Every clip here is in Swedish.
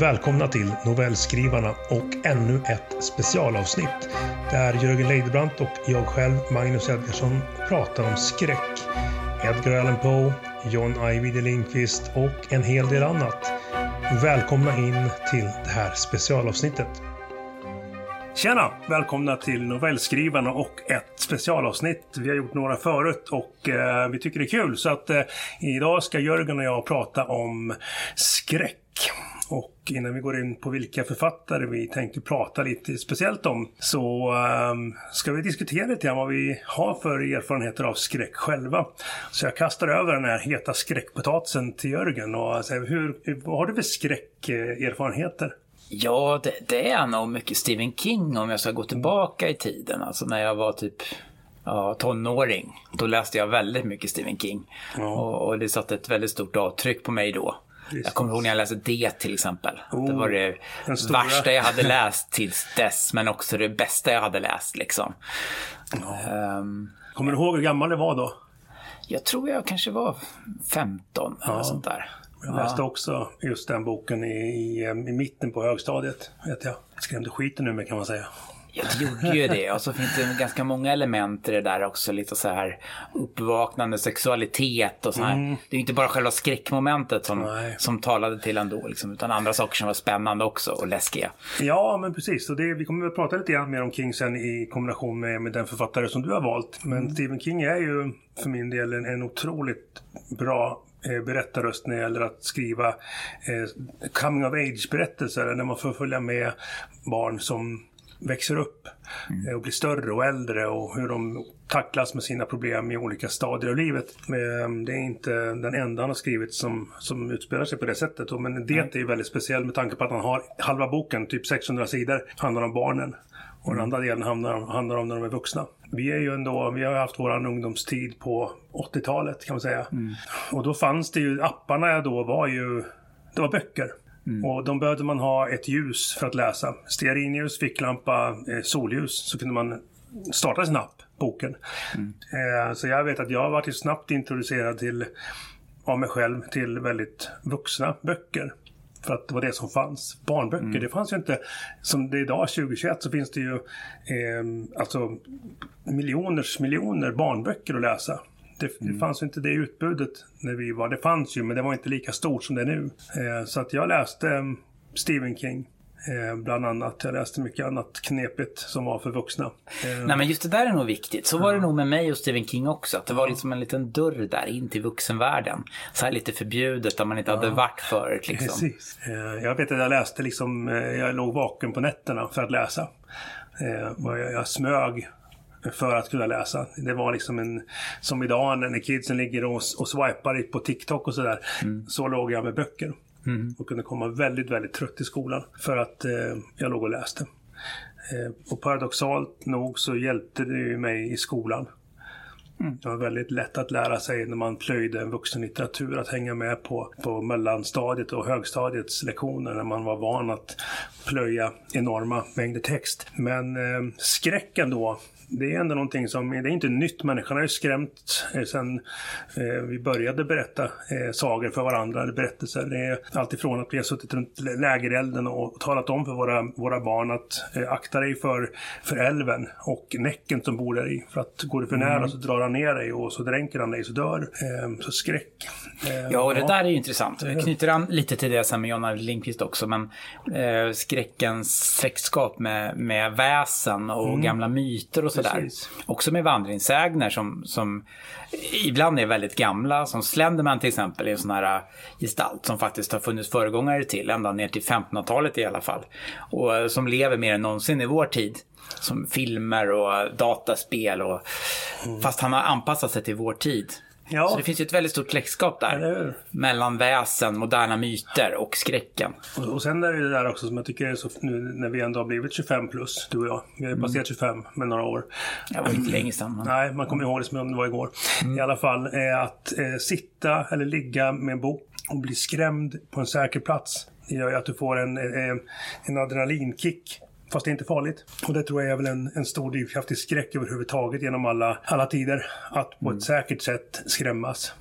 Välkomna till Novellskrivarna och ännu ett specialavsnitt där Jörgen Leidebrant och jag själv, Magnus Edgarsson, pratar om skräck. Edgar Allan Poe, John Ajvide Lindqvist och en hel del annat. Välkomna in till det här specialavsnittet. Tjena! Välkomna till Novellskrivarna och ett specialavsnitt. Vi har gjort några förut och eh, vi tycker det är kul. Så att eh, idag ska Jörgen och jag prata om skräck. Och innan vi går in på vilka författare vi tänkte prata lite speciellt om så um, ska vi diskutera lite grann vad vi har för erfarenheter av skräck själva. Så jag kastar över den här heta skräckpotatisen till Jörgen och säger, hur, vad har du för skräckerfarenheter? Ja, det, det, är nog mycket Stephen King om jag ska gå tillbaka i tiden. Alltså när jag var typ ja, tonåring. Då läste jag väldigt mycket Stephen King. Ja. Och, och, det satte ett väldigt stort avtryck på mig då. Just. Jag kommer ihåg när jag läste det till exempel. Oh, det var det värsta jag hade läst tills dess, men också det bästa jag hade läst. Liksom. Ja. Um, kommer du ihåg hur gammal det var då? Jag tror jag kanske var 15 eller sånt där. Jag läste också just den boken i, i, i mitten på högstadiet. Vet jag. Skrämde skiten ur mig kan man säga. Ja, det gjorde ju det. Och så finns det ganska många element i det där också. Lite så här uppvaknande sexualitet och så här. Mm. Det är inte bara själva skräckmomentet som, som talade till ändå. Liksom, utan andra saker som var spännande också och läskiga. Ja, men precis. Och det, vi kommer att prata lite grann mer om King sen i kombination med, med den författare som du har valt. Men mm. Stephen King är ju för min del en, en otroligt bra eh, berättarröst när det gäller att skriva eh, coming of age berättelser. När man får följa med barn som växer upp mm. och blir större och äldre och hur de tacklas med sina problem i olika stadier av livet. Men det är inte den enda han har skrivit som, som utspelar sig på det sättet. Men det är ju väldigt speciell med tanke på att han har halva boken, typ 600 sidor, handlar om barnen. Och den andra delen handlar, handlar om när de är vuxna. Vi är ju ändå, vi har haft våran ungdomstid på 80-talet kan man säga. Mm. Och då fanns det ju, apparna då var ju, det var böcker. Mm. Och de behövde man ha ett ljus för att läsa. Stearinljus, ficklampa, eh, solljus. Så kunde man starta snabbt boken. Mm. Eh, så jag vet att jag har varit snabbt introducerad till, av mig själv till väldigt vuxna böcker. För att det var det som fanns. Barnböcker, mm. det fanns ju inte. Som det är idag, 2021, så finns det ju eh, alltså miljoners miljoner barnböcker att läsa. Det, mm. det fanns inte det utbudet när vi var. Det fanns ju, men det var inte lika stort som det är nu. Eh, så att jag läste um, Stephen King. Eh, bland annat. Jag läste mycket annat knepigt som var för vuxna. Eh, Nej men just det där är nog viktigt. Så var det nog med mig och Stephen King också. Att det var liksom en liten dörr där in till vuxenvärlden. Så här lite förbjudet där man inte ja. hade varit förut. Liksom. Precis. Eh, jag vet att jag läste liksom, eh, jag låg vaken på nätterna för att läsa. Eh, jag, jag smög för att kunna läsa. Det var liksom en, som idag när kidsen ligger och, och swipar på TikTok och sådär. Mm. Så låg jag med böcker. Mm. Och kunde komma väldigt, väldigt trött till skolan. För att eh, jag låg och läste. Eh, och paradoxalt nog så hjälpte det ju mig i skolan. Mm. Det var väldigt lätt att lära sig när man plöjde en vuxenlitteratur att hänga med på, på mellanstadiet och högstadiets lektioner när man var van att plöja enorma mängder text. Men eh, skräcken då det är ändå någonting som, det är inte nytt. Människan har ju skrämt eh, sen eh, vi började berätta eh, sagor för varandra, eller berättelser. Det är alltifrån att vi har suttit runt lägerelden och talat om för våra, våra barn att eh, akta dig för, för älven och näcken som bor där i. För att går du för nära mm. så drar han ner dig och så dränker han dig så dör. Eh, så skräck. Eh, ja, och det ja. där är ju intressant. Vi knyter an lite till det sen med Jonna Lindqvist också, men eh, skräckens släktskap med, med väsen och mm. gamla myter och sådär. Också med vandringssägner som, som ibland är väldigt gamla. Som Slenderman till exempel är en sån här äh, gestalt som faktiskt har funnits föregångare till. Ända ner till 1500-talet i alla fall. Och äh, som lever mer än någonsin i vår tid. Som filmer och dataspel. Och, mm. Fast han har anpassat sig till vår tid. Ja. Så det finns ju ett väldigt stort släktskap där. Mellan väsen, moderna myter och skräcken. Och, och sen är det det där också som jag tycker är så, nu när vi ändå har blivit 25 plus, du och jag. Vi har ju passerat 25 med några år. Det var inte länge sedan. Men... Nej, man kommer ihåg det som om det var igår. Mm. I alla fall, är att eh, sitta eller ligga med en bok och bli skrämd på en säker plats. Det gör ju att du får en, en, en adrenalinkick Fast det är inte farligt. Och det tror jag är väl en, en stor drivkraft i skräck överhuvudtaget genom alla, alla tider. Att på mm. ett säkert sätt skrämmas.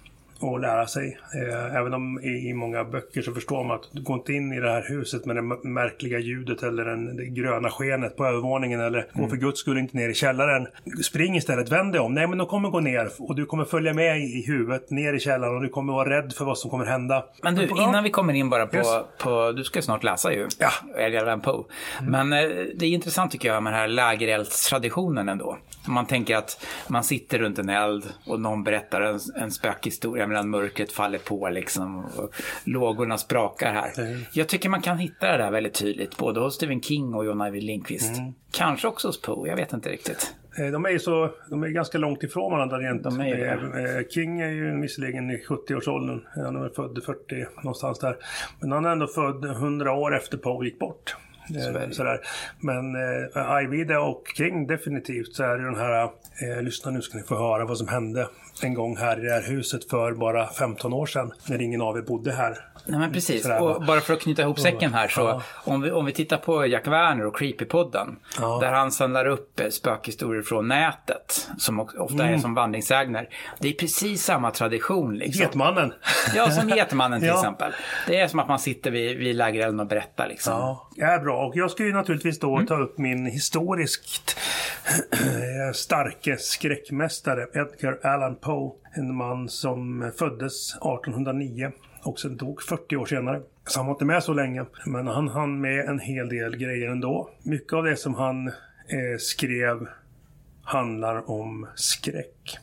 Att lära sig. Eh, även om i, många böcker så förstår man att du går inte in i det här huset med det märkliga ljudet eller den, det gröna skenet på övervåningen eller mm. gå för guds skull inte ner i källaren. Spring istället, vänd dig om. Nej men de kommer gå ner och du kommer följa med i, i huvudet ner i källaren och du kommer vara rädd för vad som kommer hända. Men du, innan vi kommer in bara på, yes. på du ska snart läsa ju, ja. Edgar Allan Poe. Mm. Men eh, det är intressant tycker jag med den här lägereldstraditionen ändå. Man tänker att man sitter runt en eld och någon berättar en, en spökhistoria medan mörkret faller på liksom. Och lågorna sprakar här. Mm. Jag tycker man kan hitta det där väldigt tydligt, både hos Stephen King och John Ajvide Lindqvist. Mm. Kanske också hos Poe, jag vet inte riktigt. Eh, de är ju så, de är ganska långt ifrån varandra rent. De är eh, King är ju visserligen i 70-årsåldern. Han är född 40 någonstans där. Men han är ändå född 100 år efter Poe gick bort. Eh, sådär. Men eh, Ivida och King definitivt så är det den här, eh, lyssna nu ska ni få höra vad som hände en gång här i det här huset för bara 15 år sedan när ingen av er bodde här. Nej men precis, Sådär, och bara för att knyta ihop säcken här så ja. om, vi, om vi tittar på Jack Werner och Creepypodden ja. där han samlar upp eh, spökhistorier från nätet som ofta mm. är som vandringssägner. Det är precis samma tradition. Liksom. Getmannen. Ja, som Getmannen till ja. exempel. Det är som att man sitter vid, vid lägerelden och berättar. Liksom. Är bra. Och jag ska ju naturligtvis då mm. ta upp min historiskt starke skräckmästare Edgar Allan Poe. En man som föddes 1809 och sen dog 40 år senare. Så han var inte med så länge. Men han hann med en hel del grejer ändå. Mycket av det som han eh, skrev handlar om skräck.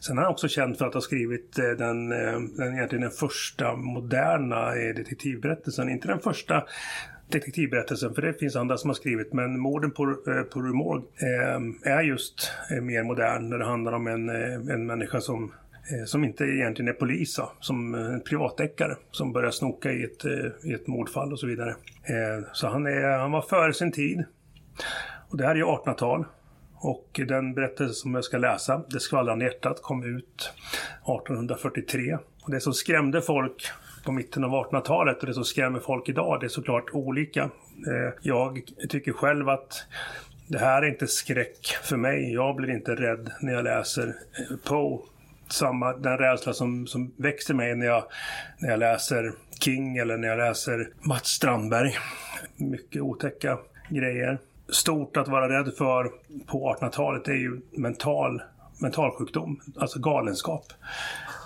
Sen är han också känd för att ha skrivit eh, den, eh, den, egentligen den första moderna eh, detektivberättelsen. Inte den första detektivberättelsen, för det finns andra som har skrivit, men morden på, eh, på Rumorg eh, är just eh, mer modern när det handlar om en, eh, en människa som eh, som inte egentligen är polis, som eh, en privatdeckare som börjar snoka i ett, i ett mordfall och så vidare. Så han, är, han var före sin tid. Och det här är ju 1800-tal. Och den berättelse som jag ska läsa, Det skvallrande hjärtat, kom ut 1843. Och det som skrämde folk på mitten av 1800-talet och det som skrämmer folk idag, det är såklart olika. Eh, jag tycker själv att det här är inte skräck för mig. Jag blir inte rädd när jag läser eh, Poe. Samma, den rädsla som, som växer mig när jag, när jag läser King eller när jag läser Mats Strandberg. Mycket otäcka grejer. Stort att vara rädd för på 1800-talet är ju mental, mentalsjukdom, alltså galenskap.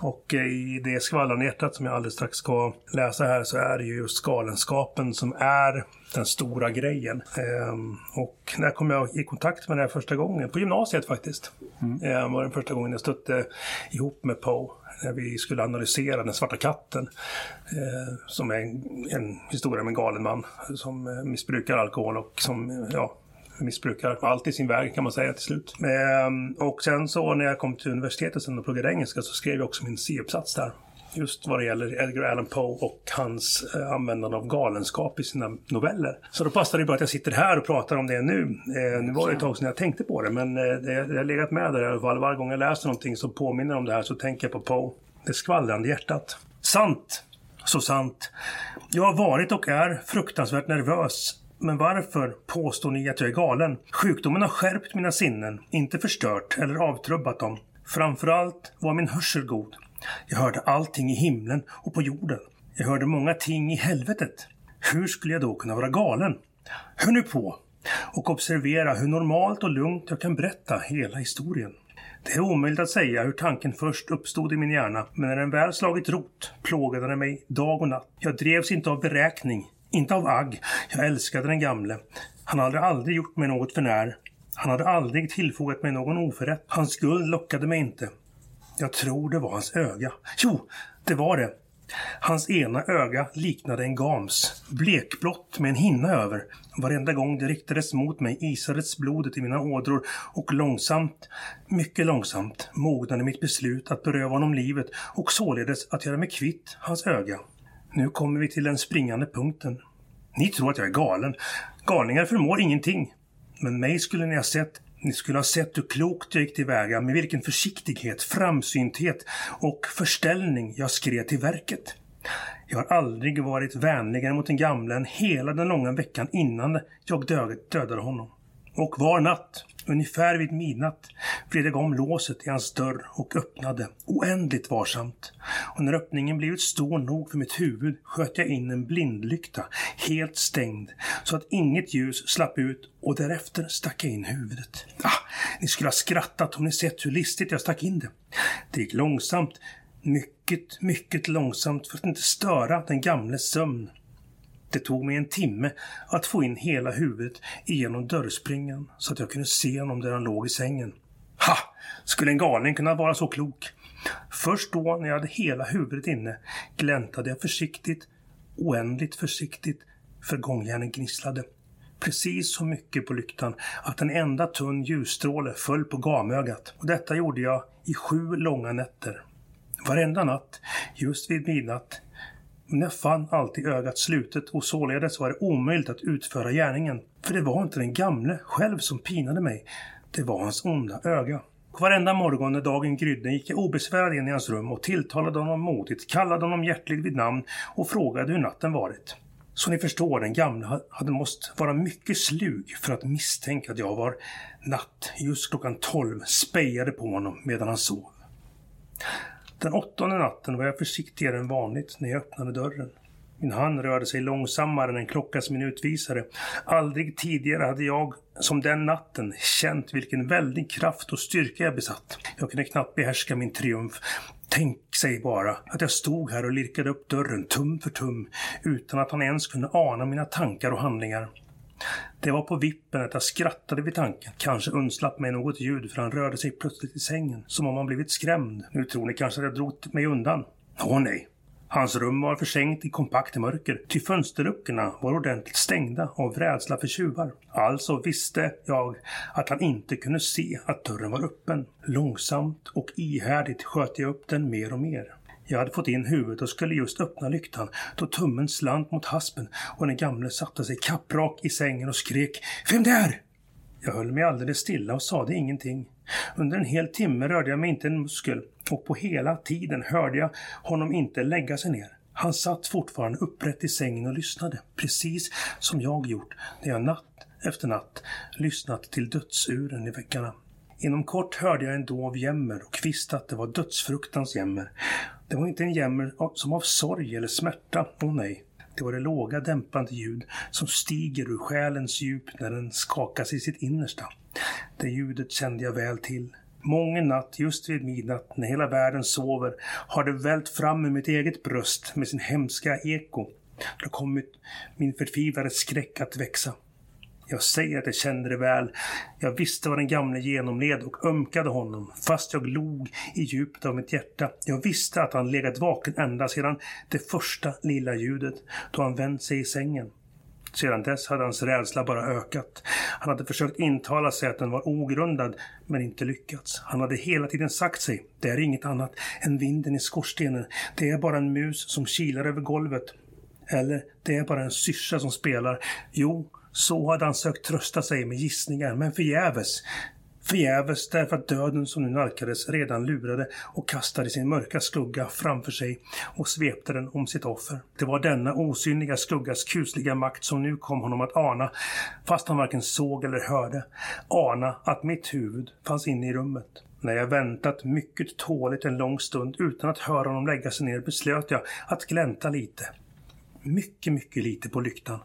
Och i det skvallrande hjärtat som jag alldeles strax ska läsa här så är det ju just galenskapen som är den stora grejen. Ehm, och när kom jag i kontakt med det här första gången? På gymnasiet faktiskt. Mm. Ehm, var den första gången jag stötte ihop med Poe när vi skulle analysera Den svarta katten. Eh, som är en, en historia om en galen man som missbrukar alkohol och som ja, missbrukar allt i sin väg kan man säga till slut. Ehm, och sen så när jag kom till universitetet sen och pluggade engelska så skrev jag också min C-uppsats där. Just vad det gäller Edgar Allan Poe och hans eh, användande av galenskap i sina noveller. Så då passar det bra att jag sitter här och pratar om det nu. Eh, nu var det ett tag sedan jag tänkte på det men eh, det, det har legat med där i alla fall. Varje gång jag läser någonting som påminner om det här så tänker jag på Poe. Det skvallrande hjärtat. Sant! Så sant. Jag har varit och är fruktansvärt nervös men varför påstår ni att jag är galen? Sjukdomen har skärpt mina sinnen, inte förstört eller avtrubbat dem. Framförallt var min hörsel god. Jag hörde allting i himlen och på jorden. Jag hörde många ting i helvetet. Hur skulle jag då kunna vara galen? Hör nu på och observera hur normalt och lugnt jag kan berätta hela historien. Det är omöjligt att säga hur tanken först uppstod i min hjärna, men när den väl slagit rot plågade den mig dag och natt. Jag drevs inte av beräkning, inte av agg. Jag älskade den gamle. Han hade aldrig gjort mig något förnär. Han hade aldrig tillfogat mig någon oförrätt. Hans guld lockade mig inte. Jag tror det var hans öga. Jo, det var det. Hans ena öga liknade en gams, blekblått med en hinna över. Varenda gång det riktades mot mig isades blodet i mina ådror och långsamt, mycket långsamt, mognade mitt beslut att beröva honom livet och således att göra mig kvitt hans öga. Nu kommer vi till den springande punkten. Ni tror att jag är galen. Galningar förmår ingenting. Men mig skulle ni ha sett ni skulle ha sett hur klokt jag gick tillväga, med vilken försiktighet, framsynthet och förställning jag skrev till verket. Jag har aldrig varit vänligare mot den gamle än hela den långa veckan innan jag dödade honom. Och var natt Ungefär vid midnatt vred jag om låset i hans dörr och öppnade, oändligt varsamt. Och när öppningen blivit stor nog för mitt huvud sköt jag in en blindlykta, helt stängd, så att inget ljus slapp ut och därefter stack jag in huvudet. Ah, ni skulle ha skrattat om ni sett hur listigt jag stack in det. Det gick långsamt, mycket, mycket långsamt för att inte störa den gamles sömn. Det tog mig en timme att få in hela huvudet igenom dörrspringan så att jag kunde se honom där han låg i sängen. Ha! Skulle en galning kunna vara så klok? Först då, när jag hade hela huvudet inne, gläntade jag försiktigt, oändligt försiktigt, för gångjärnen gnisslade. Precis så mycket på lyktan att en enda tunn ljusstråle föll på gamögat. Och detta gjorde jag i sju långa nätter. Varenda natt, just vid midnatt, men jag fann alltid ögat slutet och således var det omöjligt att utföra gärningen. För det var inte den gamle själv som pinade mig. Det var hans onda öga. Varenda morgon när dagen grydde gick jag obesvärad in i hans rum och tilltalade honom modigt, kallade honom hjärtligt vid namn och frågade hur natten varit. Så ni förstår, den gamle hade måste vara mycket slug för att misstänka att jag var natt, just klockan tolv, spejade på honom medan han sov. Den åttonde natten var jag försiktigare än vanligt när jag öppnade dörren. Min hand rörde sig långsammare än en klockas minutvisare. Aldrig tidigare hade jag, som den natten, känt vilken väldig kraft och styrka jag besatt. Jag kunde knappt behärska min triumf. Tänk sig bara att jag stod här och lirkade upp dörren tum för tum utan att han ens kunde ana mina tankar och handlingar. Det var på vippen att jag skrattade vid tanken. Kanske undslapp mig något ljud för han rörde sig plötsligt i sängen. Som om han blivit skrämd. Nu tror ni kanske att jag drog mig undan. Åh nej. Hans rum var försänkt i kompakt mörker, ty fönsterluckorna var ordentligt stängda av rädsla för tjuvar. Alltså visste jag att han inte kunde se att dörren var öppen. Långsamt och ihärdigt sköt jag upp den mer och mer. Jag hade fått in huvudet och skulle just öppna lyktan då tummen slant mot haspen och den gamle satte sig kapprak i sängen och skrek Vem där? Jag höll mig alldeles stilla och sade ingenting. Under en hel timme rörde jag mig inte en muskel och på hela tiden hörde jag honom inte lägga sig ner. Han satt fortfarande upprätt i sängen och lyssnade, precis som jag gjort när jag natt efter natt lyssnat till dödsuren i väggarna. Inom kort hörde jag en dov jämmer och visste att det var dödsfruktans jämmer. Det var inte en jämmer som av sorg eller smärta, åh oh, nej. Det var det låga dämpande ljud som stiger ur själens djup när den skakas i sitt innersta. Det ljudet kände jag väl till. Mången natt, just vid midnatt, när hela världen sover, har det vält fram ur mitt eget bröst med sin hemska eko. Det har kommit min förtvivlade skräck att växa. Jag säger att jag kände det väl. Jag visste vad den gamle genomled och ömkade honom, fast jag log i djupet av mitt hjärta. Jag visste att han legat vaken ända sedan det första lilla ljudet, då han vänt sig i sängen. Sedan dess hade hans rädsla bara ökat. Han hade försökt intala sig att den var ogrundad, men inte lyckats. Han hade hela tiden sagt sig, det är inget annat än vinden i skorstenen. Det är bara en mus som kilar över golvet. Eller, det är bara en syrsa som spelar. Jo, så hade han sökt trösta sig med gissningar, men förgäves. Förgäves därför att döden som nu nalkades redan lurade och kastade sin mörka skugga framför sig och svepte den om sitt offer. Det var denna osynliga skuggas kusliga makt som nu kom honom att ana, fast han varken såg eller hörde, ana att mitt huvud fanns inne i rummet. När jag väntat mycket tåligt en lång stund utan att höra honom lägga sig ner beslöt jag att glänta lite. Mycket, mycket lite på lyktan.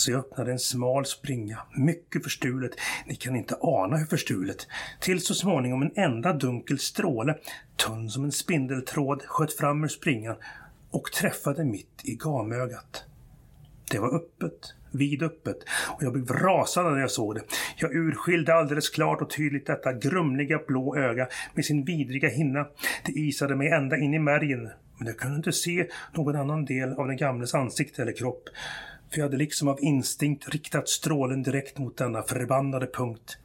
Så jag öppnade en smal springa, mycket förstulet, ni kan inte ana hur förstulet, till så småningom en enda dunkel stråle, tunn som en spindeltråd, sköt fram ur springan och träffade mitt i gamögat. Det var öppet, vidöppet och jag blev rasande när jag såg det. Jag urskilde alldeles klart och tydligt detta grumliga blå öga med sin vidriga hinna. Det isade mig ända in i märgen, men jag kunde inte se någon annan del av den gamles ansikte eller kropp för jag hade liksom av instinkt riktat strålen direkt mot denna förbannade punkt.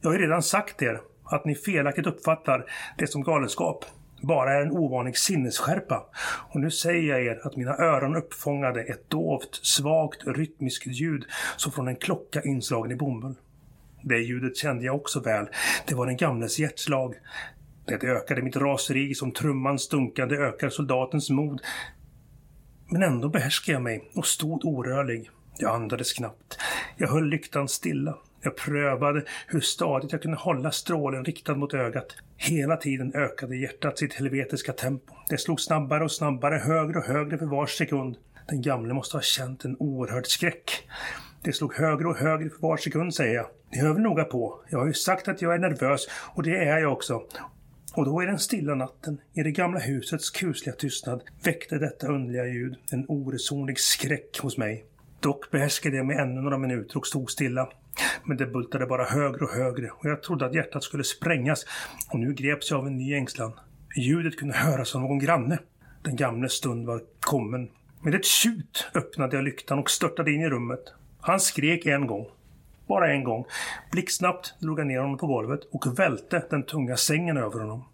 Jag har ju redan sagt er att ni felaktigt uppfattar det som galenskap bara är en ovanlig sinnesskärpa. Och nu säger jag er att mina öron uppfångade ett dovt, svagt, rytmiskt ljud som från en klocka inslagen i bomull. Det ljudet kände jag också väl. Det var den gamles hjärtslag. Det ökade mitt raseri som trummans stunkande ökar soldatens mod. Men ändå behärskade jag mig och stod orörlig. Jag andades knappt. Jag höll lyktan stilla. Jag prövade hur stadigt jag kunde hålla strålen riktad mot ögat. Hela tiden ökade hjärtat sitt helvetiska tempo. Det slog snabbare och snabbare, högre och högre för var sekund. Den gamle måste ha känt en oerhörd skräck. Det slog högre och högre för var sekund, säger jag. Ni hör väl noga på. Jag har ju sagt att jag är nervös och det är jag också. Och då i den stilla natten, i det gamla husets kusliga tystnad, väckte detta underliga ljud en oresonlig skräck hos mig. Dock behärskade jag mig ännu några minuter och stod stilla. Men det bultade bara högre och högre och jag trodde att hjärtat skulle sprängas och nu greps jag av en ny ängslan. Ljudet kunde höras av någon granne. Den gamle stund var kommen. Med ett tjut öppnade jag lyktan och störtade in i rummet. Han skrek en gång. Bara en gång. Blixtsnabbt drog jag ner honom på golvet och välte den tunga sängen över honom.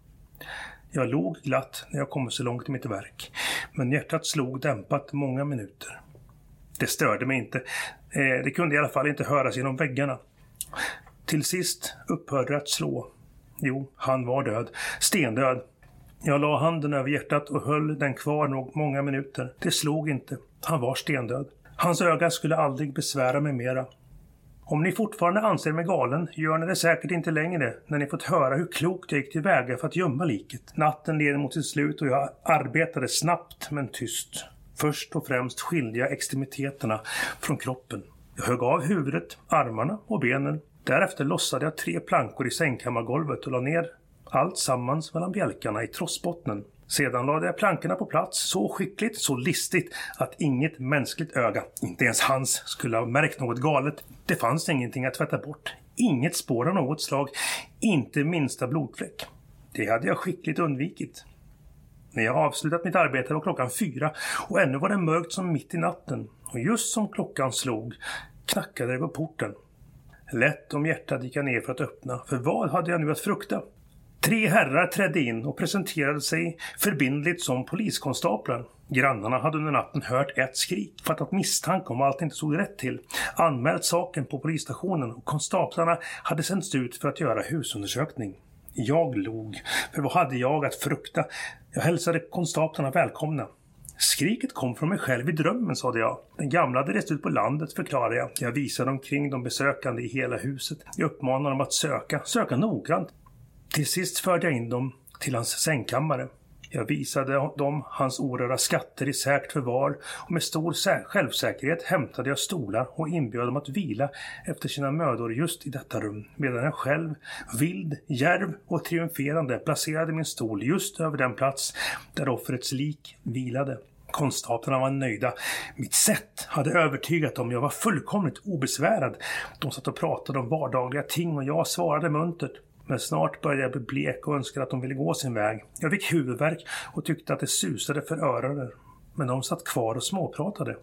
Jag log glatt när jag kommit så långt i mitt verk, men hjärtat slog dämpat många minuter. Det störde mig inte. Eh, det kunde i alla fall inte höras genom väggarna. Till sist upphörde det att slå. Jo, han var död. Stendöd. Jag la handen över hjärtat och höll den kvar nog många minuter. Det slog inte. Han var stendöd. Hans öga skulle aldrig besvära mig mera. Om ni fortfarande anser mig galen gör ni det säkert inte längre när ni fått höra hur klokt jag gick tillväga för att gömma liket. Natten led mot sitt slut och jag arbetade snabbt men tyst. Först och främst skilde jag extremiteterna från kroppen. Jag högg av huvudet, armarna och benen. Därefter lossade jag tre plankor i sängkammargolvet och la ner allt sammans mellan bjälkarna i trossbottnen. Sedan lade jag plankorna på plats så skickligt, så listigt att inget mänskligt öga, inte ens hans, skulle ha märkt något galet. Det fanns ingenting att tvätta bort. Inget spår av något slag. Inte minsta blodfläck. Det hade jag skickligt undvikit. När jag avslutat mitt arbete var klockan fyra och ännu var det mörkt som mitt i natten. Och just som klockan slog knackade det på porten. Lätt om hjärtat gick jag ner för att öppna, för vad hade jag nu att frukta? Tre herrar trädde in och presenterade sig förbindligt som poliskonstaplar. Grannarna hade under natten hört ett skrik, fattat misstanke om allt inte stod rätt till, anmält saken på polisstationen och konstaplarna hade sänts ut för att göra husundersökning. Jag log, för vad hade jag att frukta? Jag hälsade konstaplarna välkomna. Skriket kom från mig själv i drömmen, sade jag. Den gamla hade rest ut på landet, förklarade jag. Jag visade omkring de besökande i hela huset. Jag uppmanade dem att söka, söka noggrant. Till sist förde jag in dem till hans sängkammare. Jag visade dem hans orörda skatter i säkert förvar och med stor självsäkerhet hämtade jag stolar och inbjöd dem att vila efter sina mödor just i detta rum, medan jag själv, vild, järv och triumferande, placerade min stol just över den plats där offrets lik vilade. Konstaplarna var nöjda. Mitt sätt hade övertygat dem. Jag var fullkomligt obesvärad. De satt och pratade om vardagliga ting och jag svarade muntert. Men snart började jag bli blek och önskade att de ville gå sin väg. Jag fick huvudvärk och tyckte att det susade för öronen. Men de satt kvar och småpratade.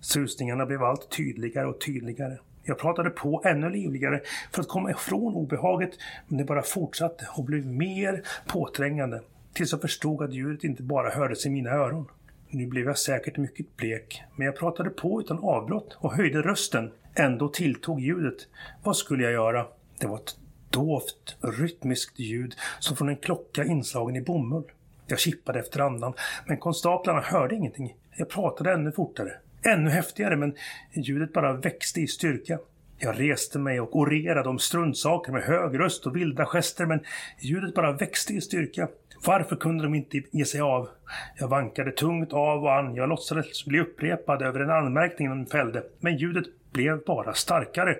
Susningarna blev allt tydligare och tydligare. Jag pratade på ännu livligare för att komma ifrån obehaget, men det bara fortsatte och blev mer påträngande. Tills jag förstod att ljudet inte bara hördes i mina öron. Nu blev jag säkert mycket blek, men jag pratade på utan avbrott och höjde rösten. Ändå tilltog ljudet. Vad skulle jag göra? Det var ett dovt, rytmiskt ljud som från en klocka inslagen i bomull. Jag kippade efter andan, men konstaplarna hörde ingenting. Jag pratade ännu fortare. Ännu häftigare, men ljudet bara växte i styrka. Jag reste mig och orerade om struntsaker med hög röst och vilda gester, men ljudet bara växte i styrka. Varför kunde de inte ge sig av? Jag vankade tungt av och an. Jag låtsades bli upprepad över en anmärkning de fällde, men ljudet blev bara starkare.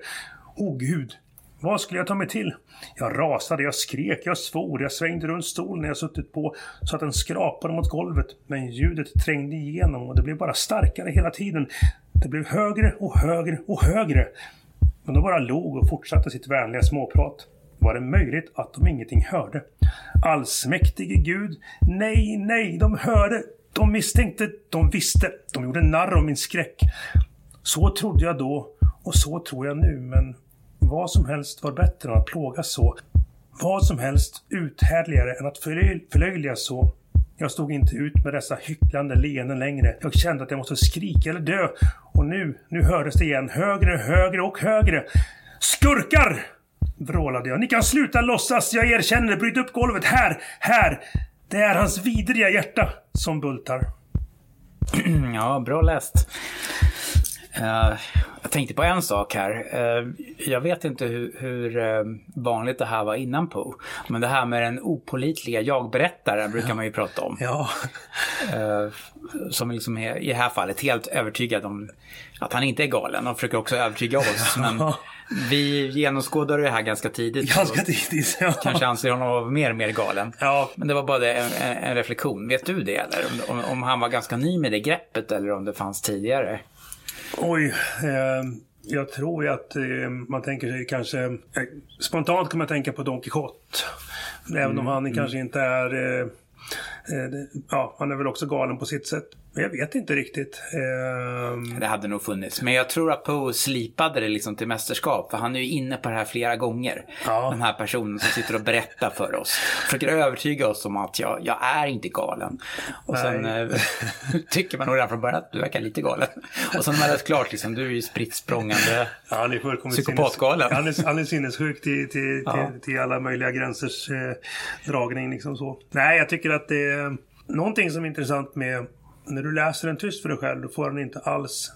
O oh, gud, vad skulle jag ta mig till? Jag rasade, jag skrek, jag svor, jag svängde runt stolen jag suttit på så att den skrapade mot golvet. Men ljudet trängde igenom och det blev bara starkare hela tiden. Det blev högre och högre och högre. Men de bara log och fortsatte sitt vänliga småprat. Var det möjligt att de ingenting hörde? Allsmäktige Gud, nej, nej, de hörde, de misstänkte, de visste, de gjorde narr av min skräck. Så trodde jag då och så tror jag nu, men vad som helst var bättre än att plågas så. Vad som helst uthärdligare än att förlöjligas så. Jag stod inte ut med dessa hycklande leenden längre. Jag kände att jag måste skrika eller dö. Och nu, nu hördes det igen. Högre, högre och högre. Skurkar! vrålade jag. Ni kan sluta låtsas. Jag erkänner. Bryt upp golvet. Här, här. Det är hans vidriga hjärta som bultar. Ja, bra läst. Uh, jag tänkte på en sak här. Uh, jag vet inte hur, hur uh, vanligt det här var innan Poe. Men det här med den opolitliga jag-berättaren brukar man ju prata om. Ja. som liksom är, i det här fallet helt övertygad om att han inte är galen och försöker också övertyga oss. Men vi genomskådar det här ganska tidigt. Ganska tidigt, ja. Kanske anser honom vara mer och mer galen. Ja. Men det var bara det, en, en, reflektion. Vet du det eller? Om, om, han var ganska ny med det greppet eller om det fanns tidigare? Oj. Eh, jag tror ju att eh, man tänker sig kanske... Eh, spontant kan man tänka på Don Quijote. Även mm, om han mm. kanske inte är... Eh, eh, ja, han är väl också galen på sitt sätt. Men jag vet inte riktigt. Um... Det hade nog funnits. Men jag tror att Poe slipade det liksom till mästerskap. För han är ju inne på det här flera gånger. Ja. Den här personen som sitter och berättar för oss. Försöker övertyga oss om att jag, jag är inte galen. Och Nej. sen äh, tycker man nog redan från början att du verkar lite galen. Och sen när man är klart, liksom, du är ju spritt språngande ja, han är psykopatgalen. Han är, han är sinnessjuk till, till, ja. till, till, alla möjliga gränsers eh, dragning. Liksom så. Nej, jag tycker att det eh, någonting som är intressant med när du läser den tyst för dig själv, då får den inte alls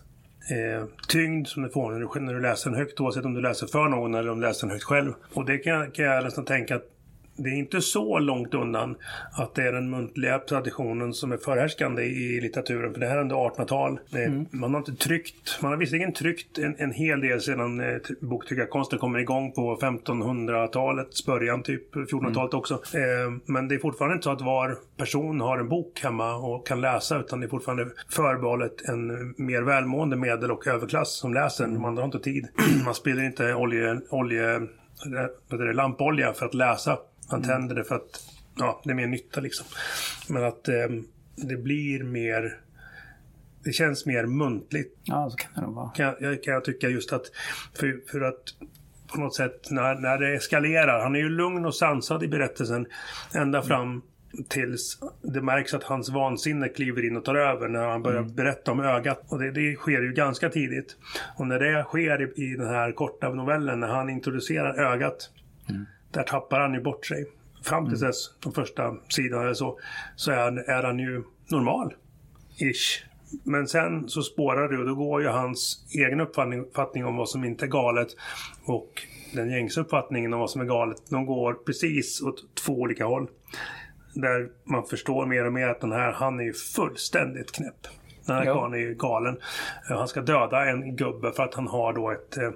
eh, tyngd som du får när du, när du läser den högt, oavsett om du läser för någon eller om du läser den högt själv. Och det kan, kan jag nästan tänka att det är inte så långt undan att det är den muntliga traditionen som är förhärskande i litteraturen. För det här är ändå 1800-tal. Mm. Man har inte tryckt, man har visserligen tryckt en, en hel del sedan eh, boktryckarkonsten kommer igång på 1500-talets början, typ 1400-talet mm. också. Eh, men det är fortfarande inte så att var person har en bok hemma och kan läsa, utan det är fortfarande förbehållet en mer välmående medel och överklass som läser. Mm. Man har inte tid. man spiller inte olje, olje det, lampolja för att läsa. Man mm. tänder det för att ja, det är mer nytta liksom. Men att eh, det blir mer det känns mer muntligt. Ja, så kan det nog vara. Kan, jag, kan jag tycka just att för, för att på något sätt när, när det eskalerar. Han är ju lugn och sansad i berättelsen ända mm. fram tills det märks att hans vansinne kliver in och tar över när han börjar mm. berätta om ögat. Och det, det, sker ju ganska tidigt. Och när det sker i, i den här korta novellen, när han introducerar ögat, mm. Där tappar han ju bort sig. Fram till mm. dess, de första sidorna eller så, så är, är han ju normal. Ish. Men sen så spårar det och då går ju hans egen uppfattning, uppfattning om vad som inte är galet och den gängse uppfattningen om vad som är galet, de går precis åt två olika håll där man förstår mer och mer att den här, han är ju fullständigt knäpp. Den här karln är ju galen. Eh, han ska döda en gubbe för att han har då ett eh,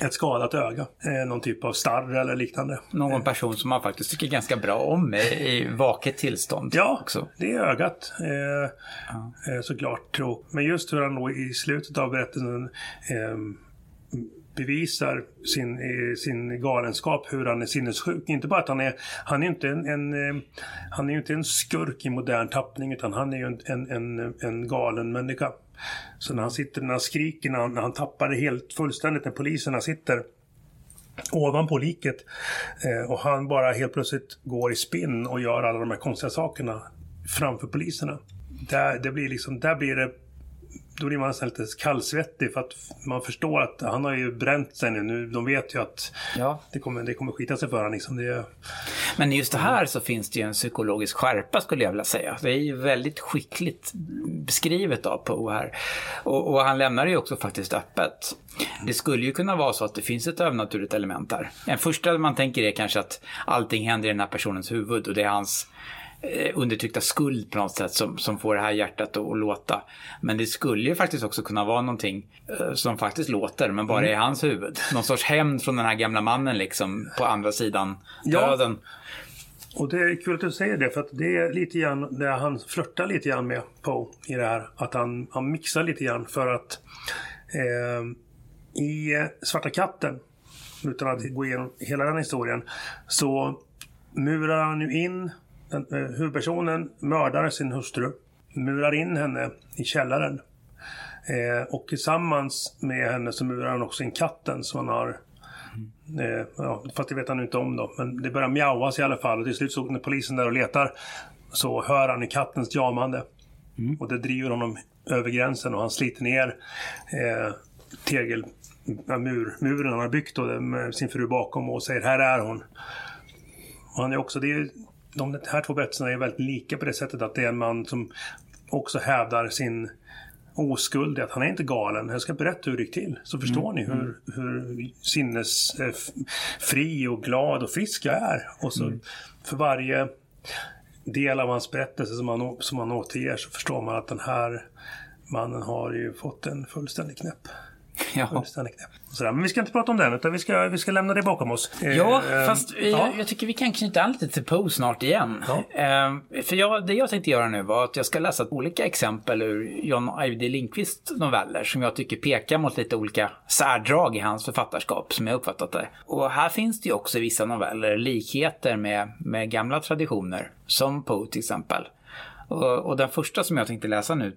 ett skadat öga. Eh, någon typ av starr eller liknande. Någon person som man faktiskt tycker ganska bra om i vaket tillstånd. Ja, också. det är ögat. Eh, ja. såklart. Men just hur han då i slutet av berättelsen eh, bevisar sin, sin galenskap, hur han är sinnessjuk. Inte bara att han är, han är inte en, en eh, han är inte en skurk i modern tappning utan han är ju en, en, en, en galen människa. Så när han sitter, när han skriker, när han, när han tappar det helt fullständigt, när poliserna sitter ovanpå liket eh, och han bara helt plötsligt går i spinn och gör alla de här konstiga sakerna framför poliserna. Där, det blir liksom, där blir det då blir man nästan lite kallsvettig för att man förstår att han har ju bränt sig nu. De vet ju att ja. det, kommer, det kommer skita sig för honom. Liksom. Det... Men just det här så finns det ju en psykologisk skärpa skulle jag vilja säga. Det är ju väldigt skickligt beskrivet av Poe här. Och, och, han lämnar det ju också faktiskt öppet. Det skulle ju kunna vara så att det finns ett övernaturligt element där. En första man tänker är kanske att allting händer i den här personens huvud och det är hans undertryckta skuld på något sätt som, som får det här hjärtat att, att låta. Men det skulle ju faktiskt också kunna vara någonting eh, som faktiskt låter, men bara mm. i hans huvud. Någon sorts hämnd från den här gamla mannen liksom på andra sidan döden. Och det är kul att du säger det, för att det är lite grann det han flörtar lite grann med Poe i det här. Att han, han mixar lite grann för att eh, i Svarta katten, utan att gå igenom hela den historien, så murar han ju in den, eh, huvudpersonen mördar sin hustru, murar in henne i källaren. Eh, och tillsammans med henne så murar han också in katten som han har Eh, ja, fast det vet han inte om då. Men det börjar mjauas i alla fall. Och till slut så när polisen där och letar så hör han i kattens jamande. Mm. Och det driver honom över gränsen och han sliter ner eh, tegel, mur, muren han har byggt då, med sin fru bakom och säger här är hon. Och han är också, det är de här två berättelserna är väldigt lika på det sättet att det är en man som också hävdar sin oskuld att han är inte galen. Jag ska berätta hur det gick till. Så förstår mm. ni hur, mm. hur sinnesfri och glad och frisk jag är. Och så mm. för varje del av hans berättelse som han, som han återger så förstår man att den här mannen har ju fått en fullständig knäpp. Ja. Fullständig knäpp. Sådär. Men vi ska inte prata om den, utan vi ska, vi ska lämna det bakom oss. Ja, eh, fast ja. Jag, jag, tycker vi kan knyta an lite till Poe snart igen. Ja. Eh, för jag, det jag tänkte göra nu var att jag ska läsa olika exempel ur John Ajvide Lindqvists noveller som jag tycker pekar mot lite olika särdrag i hans författarskap, som jag uppfattat det. Och här finns det ju också i vissa noveller likheter med, med gamla traditioner, som Poe till exempel. Och, och den första som jag tänkte läsa nu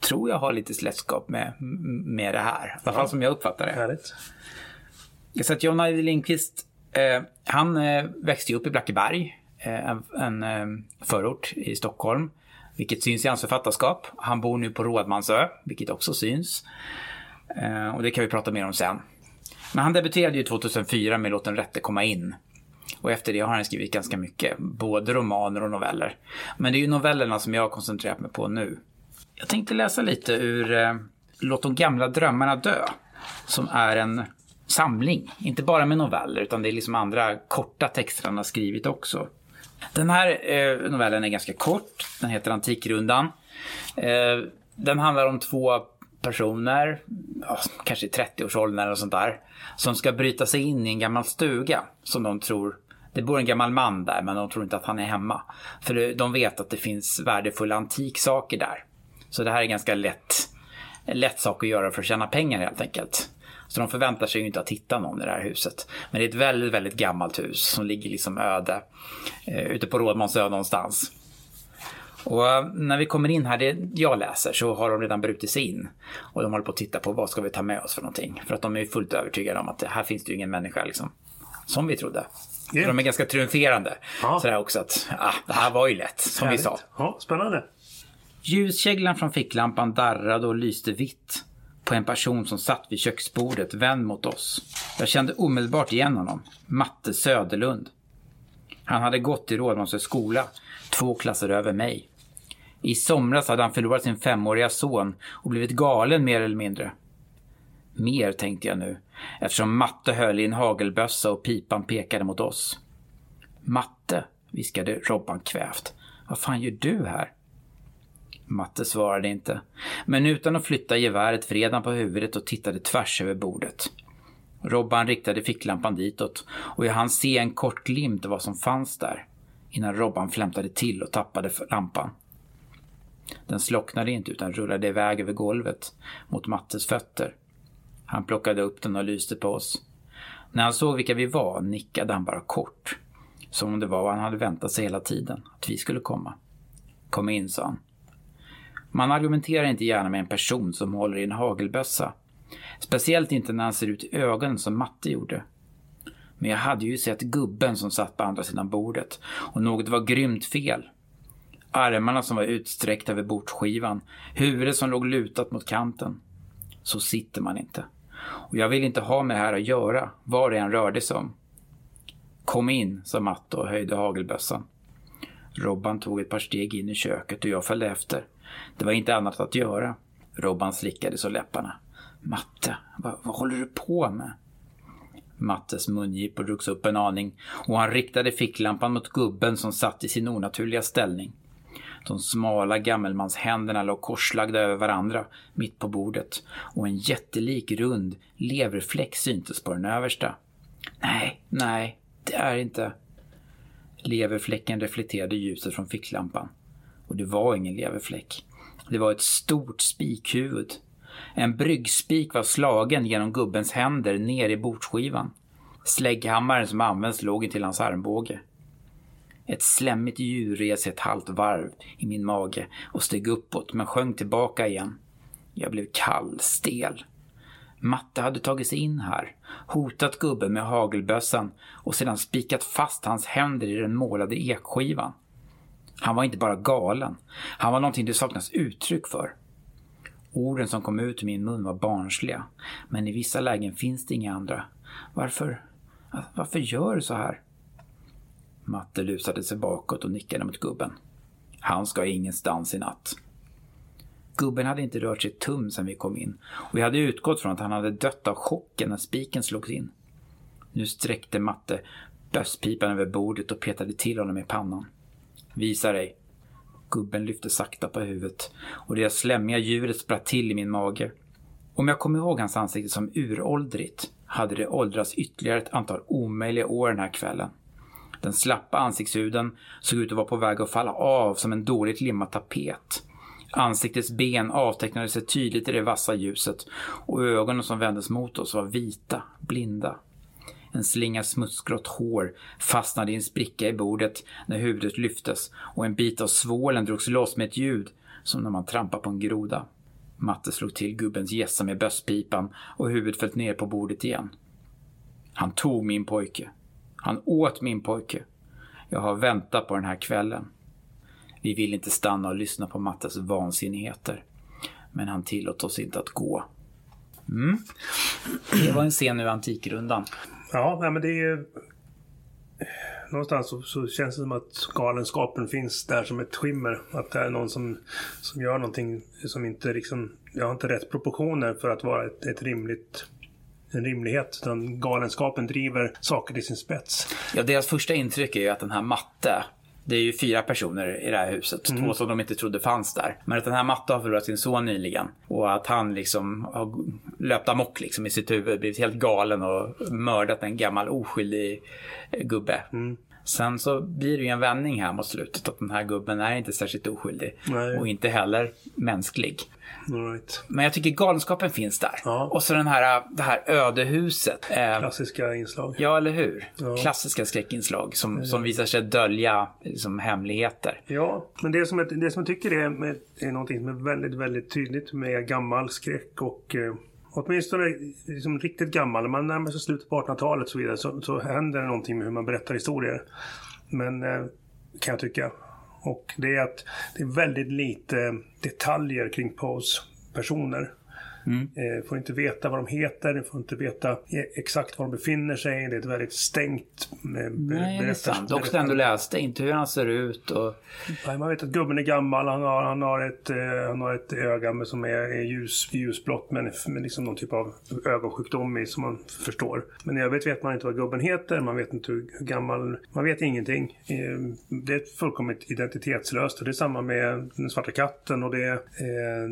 tror jag har lite släktskap med, med det här. I alla fall som jag uppfattar det. Härligt. Så att John Ajvide Lindqvist, eh, han eh, växte upp i Blackeberg, eh, en, en eh, förort i Stockholm. Vilket syns i hans författarskap. Han bor nu på Rådmansö, vilket också syns. Och det kan vi prata mer om sen. Men han debuterade ju 2004 med Låt den rätte komma in. Och efter det har han skrivit ganska mycket, både romaner och noveller. Men det är ju novellerna som jag har koncentrerat mig på nu. Jag tänkte läsa lite ur eh, Låt de gamla drömmarna dö. Som är en samling, inte bara med noveller utan det är liksom andra korta texter han har skrivit också. Den här eh, novellen är ganska kort, den heter Antikrundan. Eh, den handlar om två personer, ja, kanske i 30-årsåldern eller sånt där, som ska bryta sig in i en gammal stuga som de tror det bor en gammal man där men de tror inte att han är hemma. För de vet att det finns värdefulla antiksaker där. Så det här är ganska lätt, lätt sak att göra för att tjäna pengar helt enkelt. Så de förväntar sig ju inte att hitta någon i det här huset. Men det är ett väldigt, väldigt gammalt hus som ligger liksom öde eh, ute på Rådmansö någonstans. Och eh, när vi kommer in här, det jag läser, så har de redan brutit sig in. Och de håller på att titta på vad ska vi ta med oss för någonting. För att de är fullt övertygade om att här finns det ju ingen människa liksom. Som vi trodde. Yeah. Så de är ganska triumferande. Ja. Sådär också att, ah, det här var ju lätt, som Härligt. vi sa. Ja, spännande. Ljuskäglan från ficklampan darrade och lyste vitt på en person som satt vid köksbordet vänd mot oss. Jag kände omedelbart igen honom. Matte Söderlund. Han hade gått i Rådmansö skola, två klasser över mig. I somras hade han förlorat sin femåriga son och blivit galen mer eller mindre. Mer tänkte jag nu, eftersom Matte höll i en hagelbössa och pipan pekade mot oss. Matte, viskade Robban kvävt. Vad fan gör du här? Matte svarade inte, men utan att flytta geväret vred han på huvudet och tittade tvärs över bordet. Robban riktade ficklampan ditåt och jag hann se en kort glimt av vad som fanns där innan Robban flämtade till och tappade lampan. Den slocknade inte utan rullade iväg över golvet mot Mattes fötter. Han plockade upp den och lyste på oss. När han såg vilka vi var nickade han bara kort. Som om det var vad han hade väntat sig hela tiden, att vi skulle komma. Kom in, sa han. Man argumenterar inte gärna med en person som håller i en hagelbössa. Speciellt inte när han ser ut i ögonen som Matte gjorde. Men jag hade ju sett gubben som satt på andra sidan bordet och något var grymt fel. Armarna som var utsträckta över bordsskivan, huvudet som låg lutat mot kanten. Så sitter man inte. Och jag vill inte ha med det här att göra, vad det än rörde sig om. Kom in, sa Matte och höjde hagelbössan. Robban tog ett par steg in i köket och jag följde efter. Det var inte annat att göra. Robban slickade så läpparna. Matte, vad, vad håller du på med? Mattes mungipor drogs upp en aning och han riktade ficklampan mot gubben som satt i sin onaturliga ställning. De smala gammelmanshänderna låg korslagda över varandra mitt på bordet och en jättelik rund leverfläck syntes på den översta. Nej, nej, det är inte... Leverfläcken reflekterade ljuset från ficklampan. Och det var ingen leverfläck. Det var ett stort spikhuvud. En bryggspik var slagen genom gubbens händer ner i bordsskivan. Slägghammaren som används låg intill hans armbåge. Ett slemmigt djur res ett halvt varv i min mage och steg uppåt men sjönk tillbaka igen. Jag blev kall, stel. Matte hade tagit sig in här, hotat gubben med hagelbössan och sedan spikat fast hans händer i den målade ekskivan. Han var inte bara galen. Han var någonting det saknas uttryck för. Orden som kom ut ur min mun var barnsliga. Men i vissa lägen finns det inga andra. Varför? Varför gör du så här? Matte lusade sig bakåt och nickade mot gubben. Han ska ingenstans i natt. Gubben hade inte rört sig tum sedan vi kom in och vi hade utgått från att han hade dött av chocken när spiken slogs in. Nu sträckte Matte bösspipan över bordet och petade till honom i pannan. Visa dig. Gubben lyfte sakta på huvudet och det slemmiga djuret spratt till i min mage. Om jag kom ihåg hans ansikte som uråldrigt hade det åldrats ytterligare ett antal omöjliga år den här kvällen. Den slappa ansiktshuden såg ut att vara på väg att falla av som en dåligt limmad tapet. Ansiktets ben avtecknade sig tydligt i det vassa ljuset och ögonen som vändes mot oss var vita, blinda. En slinga smutsgrått hår fastnade i en spricka i bordet när huvudet lyftes och en bit av svålen drogs loss med ett ljud som när man trampar på en groda. Matte slog till gubbens gässa med bösspipan och huvudet föll ner på bordet igen. Han tog min pojke. Han åt min pojke. Jag har väntat på den här kvällen. Vi vill inte stanna och lyssna på Mattes vansinnigheter. Men han tillåt oss inte att gå. Mm. Det var en scen ur Antikrundan. Ja, men det är någonstans så, så, känns det som att galenskapen finns där som ett skimmer. Att det är någon som, som gör någonting som inte liksom, jag har inte rätt proportioner för att vara ett, ett rimligt en rimlighet. Utan galenskapen driver saker till sin spets. Ja, deras första intryck är ju att den här matte det är ju fyra personer i det här huset, mm. två som de inte trodde fanns där. Men att den här Matte har förlorat sin son nyligen och att han liksom har löpt amok liksom i sitt huvud, blivit helt galen och mördat en gammal oskyldig gubbe. Mm. Sen så blir det ju en vändning här mot slutet att den här gubben är inte särskilt oskyldig Nej. och inte heller mänsklig. Right. Men jag tycker galenskapen finns där. Ja. Och så den här, det här ödehuset. Eh, Klassiska inslag. Ja, eller hur? Ja. Klassiska skräckinslag som, ja. som visar sig dölja liksom, hemligheter. Ja, men det som, jag, det som jag tycker är, med, är någonting som är väldigt, väldigt tydligt med gammal skräck och eh, åtminstone liksom riktigt gammal, när man närmar sig slutet på 1800-talet och så vidare, så, så händer det någonting med hur man berättar historier. Men, eh, kan jag tycka. Och det är att det är väldigt lite detaljer kring Poes personer. Mm. Eh, får inte veta vad de heter, får inte veta e- exakt var de befinner sig. Det är ett väldigt stängt eh, Nej, det är sant. Också den du läste, inte hur han ser ut. Och... Nej, man vet att gubben är gammal, han har, han har, ett, eh, han har ett öga som är, är ljus, ljusblått med, med liksom någon typ av ögonsjukdom i som man förstår. Men i övrigt vet man inte vad gubben heter, man vet inte hur, hur gammal, man vet ingenting. Det är fullkomligt identitetslöst och det är samma med den svarta katten och det,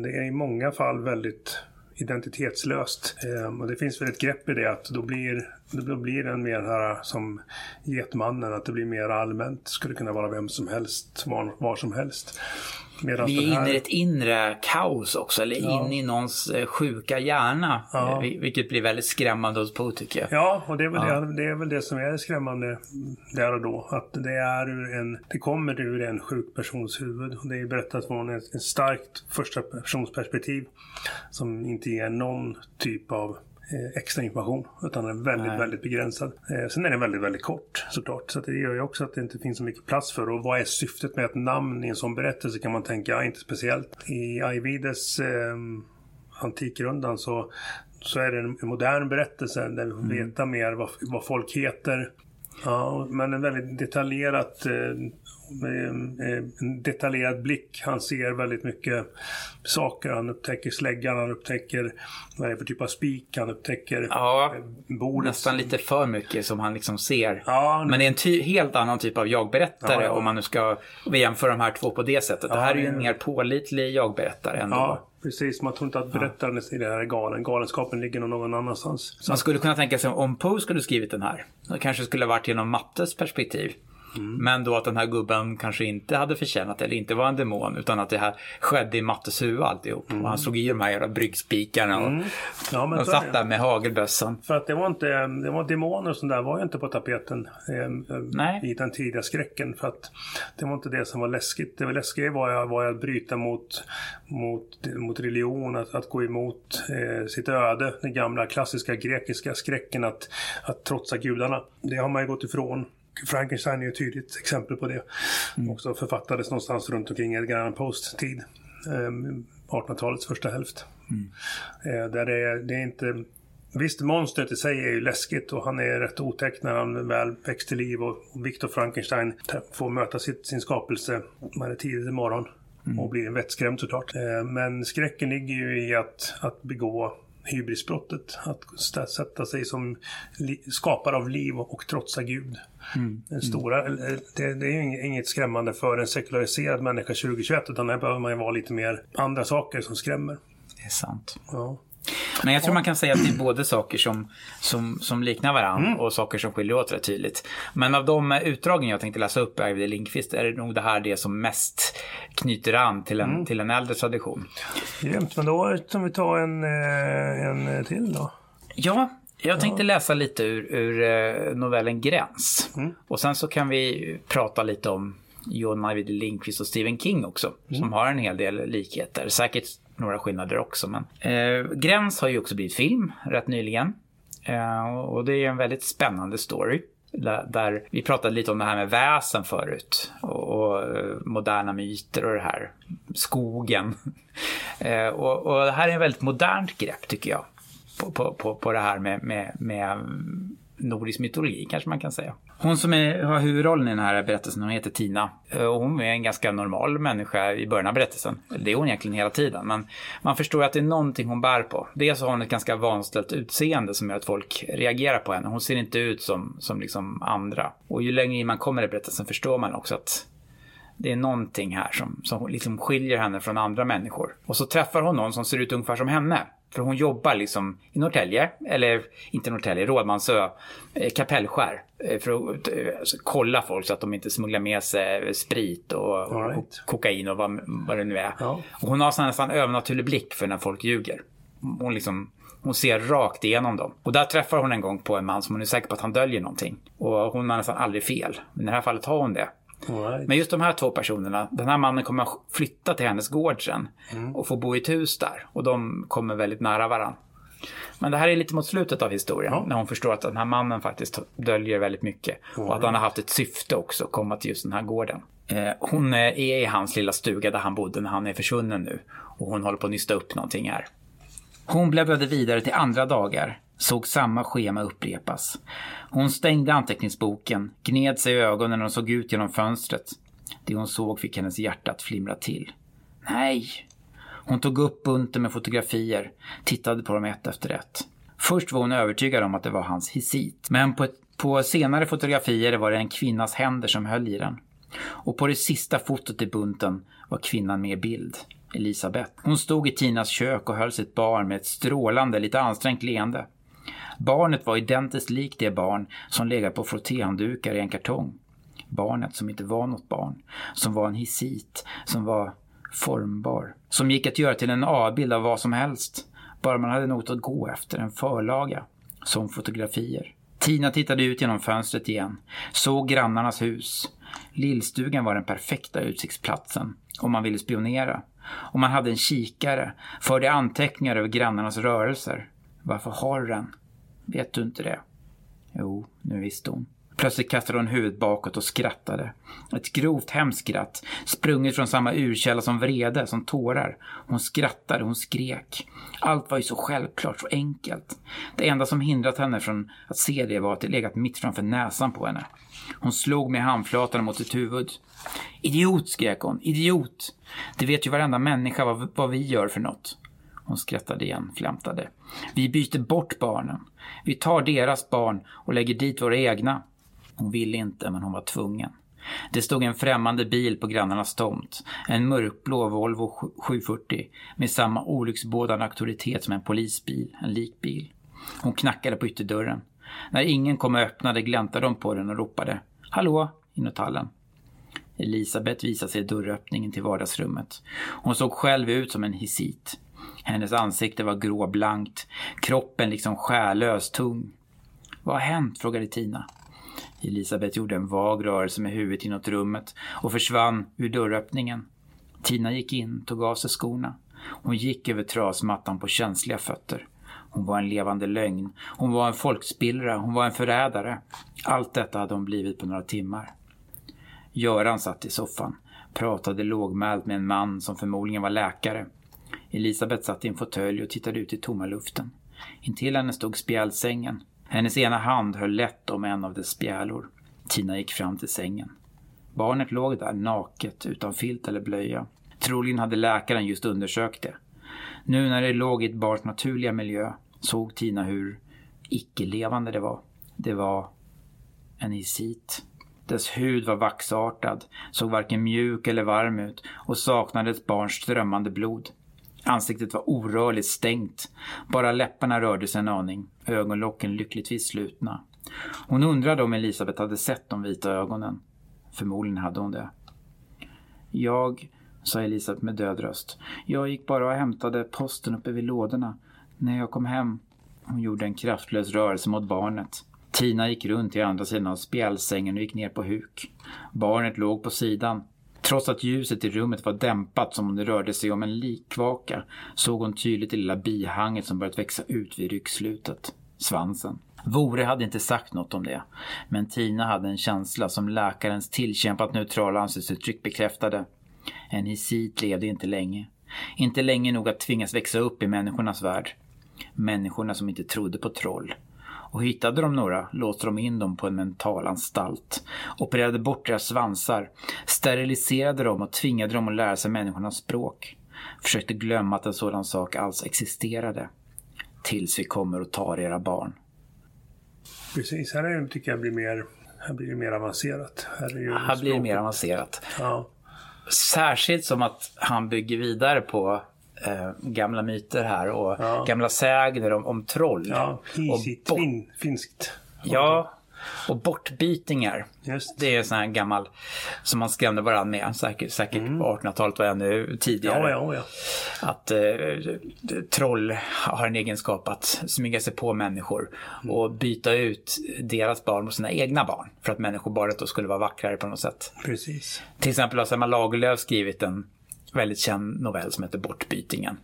det är i många fall väldigt identitetslöst. Ehm, och det finns väl ett grepp i det att då blir, då blir den mer här som Getmannen, att det blir mer allmänt. Skulle kunna vara vem som helst, var, var som helst. Medan vi är här... inne i ett inre kaos också, eller ja. inne i någons eh, sjuka hjärna. Ja. Vilket blir väldigt skrämmande hos Poe tycker jag. Ja, och det är, väl ja. det, det är väl det som är skrämmande där och då. Att det, är ur en, det kommer ur en sjuk persons huvud. Det är berättat från ett, ett starkt första personsperspektiv. Som inte ger någon typ av Eh, extra information. Utan den är väldigt, Nej. väldigt begränsad. Eh, sen är den väldigt, väldigt kort såklart. Så det gör ju också att det inte finns så mycket plats för. Och vad är syftet med ett namn i en sån berättelse kan man tänka, inte speciellt. I Ajvides eh, Antikrundan så så är det en modern berättelse där vi får mm. veta mer vad, vad folk heter. Ja, men en väldigt detaljerat eh, en detaljerad blick. Han ser väldigt mycket saker. Han upptäcker släggan, han upptäcker vad det är för typ av spik, han upptäcker ja, eh, bordet. Nästan lite för mycket som han liksom ser. Ja, Men det är en helt annan typ av jagberättare ja, om man nu ska jämföra de här två på det sättet. det här är ju en mer pålitlig jagberättare ändå. Ja, precis. Man tror inte att berättaren i det här är galen. Galenskapen ligger någon annanstans. Så. Man skulle kunna tänka sig om Poe skulle skrivit den här. Det kanske skulle varit genom Mattes perspektiv. Mm. Men då att den här gubben kanske inte hade förtjänat eller inte var en demon, utan att det här skedde i Mattes huvud alltihop. Mm. Och han slog i de här jävla bryggspikarna och, mm. ja, och satt där med hagelbössan. För att det var inte, det var demoner och sånt där var ju inte på tapeten eh, i den tidiga skräcken. För att det var inte det som var läskigt. Det var läskiga var, var att bryta mot, mot, mot religion, att, att gå emot eh, sitt öde. Den gamla klassiska grekiska skräcken att, att trotsa gudarna. Det har man ju gått ifrån. Frankenstein är ett tydligt exempel på det. Mm. Också författades någonstans runt omkring Edgar Allan Poes tid. Eh, 1800-talets första hälft. Mm. Eh, där det är, det är inte Visst, monstret i sig är ju läskigt och han är rätt otäck när han väl väcks till liv och Victor Frankenstein får möta sitt, sin skapelse man är tidigt i morgon. mm. och blir vettskrämd såklart. Eh, men skräcken ligger ju i att, att begå hybrisbrottet. Att sätta sig som skapare av liv och trotsa Gud. Mm. Den stora, det, det, är ju inget skrämmande för en sekulariserad människa 2021 utan där behöver man ju vara lite mer andra saker som skrämmer. Det är sant. Ja. Men jag tror man kan säga att det är både saker som, som, som liknar varandra mm. och saker som skiljer åt rätt tydligt. Men av de utdragen jag tänkte läsa upp Arvid Lindqvist är det nog det här det som mest knyter an till en, mm. till en äldre tradition. Grymt, men då kan vi ta en, eh, en till då. Ja, jag tänkte läsa lite ur, ur eh, novellen Gräns. Mm. Och sen så kan vi prata lite om John Ajvide Lindqvist och Stephen King också. Mm. Som har en hel del likheter. Säkert några skillnader också. Men, eh, Gräns har ju också blivit film rätt nyligen. Eh, och det är en väldigt spännande story. Där, där, vi pratade lite om det här med väsen förut. Och, och eh, moderna myter och det här. Skogen. eh, och, och, det här är ett väldigt modernt grepp tycker jag. På, på, på, på det här med, med, med nordisk mytologi kanske man kan säga. Hon som är, har huvudrollen i den här berättelsen, hon heter Tina. Eh, och hon är en ganska normal människa i början av berättelsen. Det är hon egentligen hela tiden. Men man förstår att det är någonting hon bär på. Dels har hon ett ganska vanställt utseende som gör att folk reagerar på henne. Hon ser inte ut som, som liksom andra. Och ju längre in man kommer i berättelsen förstår man också att det är någonting här som, som liksom skiljer henne från andra människor. Och så träffar hon någon som ser ut ungefär som henne. För hon jobbar liksom i Norrtälje, eller inte Norrtälje, Rådmansö, eh, Kapellskär. Eh, för att alltså, kolla folk så att de inte smugglar med sig sprit och, right. och kokain och vad, vad det nu är. Ja. Och hon har nästan övernaturlig blick för när folk ljuger. Hon liksom hon ser rakt igenom dem. Och där träffar hon en gång på en man som hon är säker på att han döljer någonting. Och hon har nästan aldrig fel. Men i det här fallet har hon det. Right. Men just de här två personerna, den här mannen kommer flytta till hennes gård sen mm. och få bo i ett hus där. Och de kommer väldigt nära varandra. Men det här är lite mot slutet av historien. Ja. När hon förstår att den här mannen faktiskt döljer väldigt mycket. Mm. Och att han har haft ett syfte också, att komma till just den här gården. Eh, hon är i hans lilla stuga där han bodde när han är försvunnen nu. Och hon håller på att nysta upp någonting här. Hon bläddrade vidare till andra dagar såg samma schema upprepas. Hon stängde anteckningsboken, gned sig i ögonen och såg ut genom fönstret. Det hon såg fick hennes hjärta att flimra till. Nej! Hon tog upp bunten med fotografier, tittade på dem ett efter ett. Först var hon övertygad om att det var hans hisit, men på, ett, på senare fotografier var det en kvinnas händer som höll i den. Och på det sista fotot i bunten var kvinnan med i bild. Elisabeth. Hon stod i Tinas kök och höll sitt barn med ett strålande, lite ansträngt leende. Barnet var identiskt likt det barn som legat på frottéhanddukar i en kartong. Barnet som inte var något barn, som var en hisit, som var formbar, som gick att göra till en avbild av vad som helst, bara man hade något att gå efter, en förlaga, som fotografier. Tina tittade ut genom fönstret igen, såg grannarnas hus. Lillstugan var den perfekta utsiktsplatsen om man ville spionera. Om man hade en kikare, förde anteckningar över grannarnas rörelser. Varför har du den? Vet du inte det? Jo, nu visste hon. Plötsligt kastade hon huvudet bakåt och skrattade. Ett grovt hemskt skratt, sprunget från samma urkälla som vrede, som tårar. Hon skrattade, hon skrek. Allt var ju så självklart, så enkelt. Det enda som hindrat henne från att se det var att det legat mitt framför näsan på henne. Hon slog med handflatan mot sitt huvud. Idiot, skrek hon. Idiot! Det vet ju varenda människa vad, vad vi gör för något. Hon skrattade igen, flämtade. Vi byter bort barnen. Vi tar deras barn och lägger dit våra egna. Hon ville inte, men hon var tvungen. Det stod en främmande bil på grannarnas tomt. En mörkblå Volvo 740 med samma olycksbådande auktoritet som en polisbil, en likbil. Hon knackade på ytterdörren. När ingen kom och öppnade gläntade de på den och ropade ”Hallå!” inåt hallen. Elisabeth visade sig i dörröppningen till vardagsrummet. Hon såg själv ut som en hisit. Hennes ansikte var gråblankt, kroppen liksom själlös, tung. Vad har hänt? frågade Tina. Elisabeth gjorde en vag rörelse med huvudet inåt rummet och försvann ur dörröppningen. Tina gick in, tog av sig skorna. Hon gick över trasmattan på känsliga fötter. Hon var en levande lögn. Hon var en folkspillra. Hon var en förrädare. Allt detta hade hon blivit på några timmar. Göran satt i soffan, pratade lågmält med en man som förmodligen var läkare. Elisabeth satt i en fåtölj och tittade ut i tomma luften. Intill henne stod spjälsängen. Hennes ena hand höll lätt om en av dess spjälor. Tina gick fram till sängen. Barnet låg där naket, utan filt eller blöja. Troligen hade läkaren just undersökt det. Nu när det låg i ett barns naturliga miljö såg Tina hur icke-levande det var. Det var en isit. Dess hud var vaxartad, såg varken mjuk eller varm ut och saknade ett barns strömmande blod. Ansiktet var orörligt stängt. Bara läpparna rörde sig en aning, ögonlocken lyckligtvis slutna. Hon undrade om Elisabeth hade sett de vita ögonen. Förmodligen hade hon det. Jag, sa Elisabeth med död röst. Jag gick bara och hämtade posten uppe vid lådorna. När jag kom hem. Hon gjorde en kraftlös rörelse mot barnet. Tina gick runt till andra sidan av spjälsängen och gick ner på huk. Barnet låg på sidan. Trots att ljuset i rummet var dämpat som om det rörde sig om en likvaka såg hon tydligt det lilla bihanget som börjat växa ut vid ryggslutet. Svansen. Vore hade inte sagt något om det. Men Tina hade en känsla som läkarens tillkämpat neutrala ansiktsuttryck bekräftade. En hisit levde inte länge. Inte länge nog att tvingas växa upp i människornas värld. Människorna som inte trodde på troll. Och hittade de några låste de in dem på en mentalanstalt. Opererade bort deras svansar. Steriliserade dem och tvingade dem att lära sig människornas språk. Försökte glömma att en sådan sak alls existerade. Tills vi kommer och tar era barn. Precis, här är, tycker jag blir mer, här blir det mer avancerat. Här, är ju här blir det mer avancerat. Ja. Särskilt som att han bygger vidare på eh, gamla myter här och ja. gamla sägner om, om troll. Ja, hisigt, och fin, finskt. Ja, och bortbytingar. Just. Det är sån här gammal som man skrämde varandra med. Säkert, säkert mm. på 1800-talet och ännu tidigare. Ja, ja, ja. Att eh, troll har en egenskap att smyga sig på människor mm. och byta ut deras barn mot sina egna barn. För att människobarnet då skulle vara vackrare på något sätt. Precis. Till exempel har Selma Lagerlöf skrivit en väldigt känd novell som heter Bortbytingen.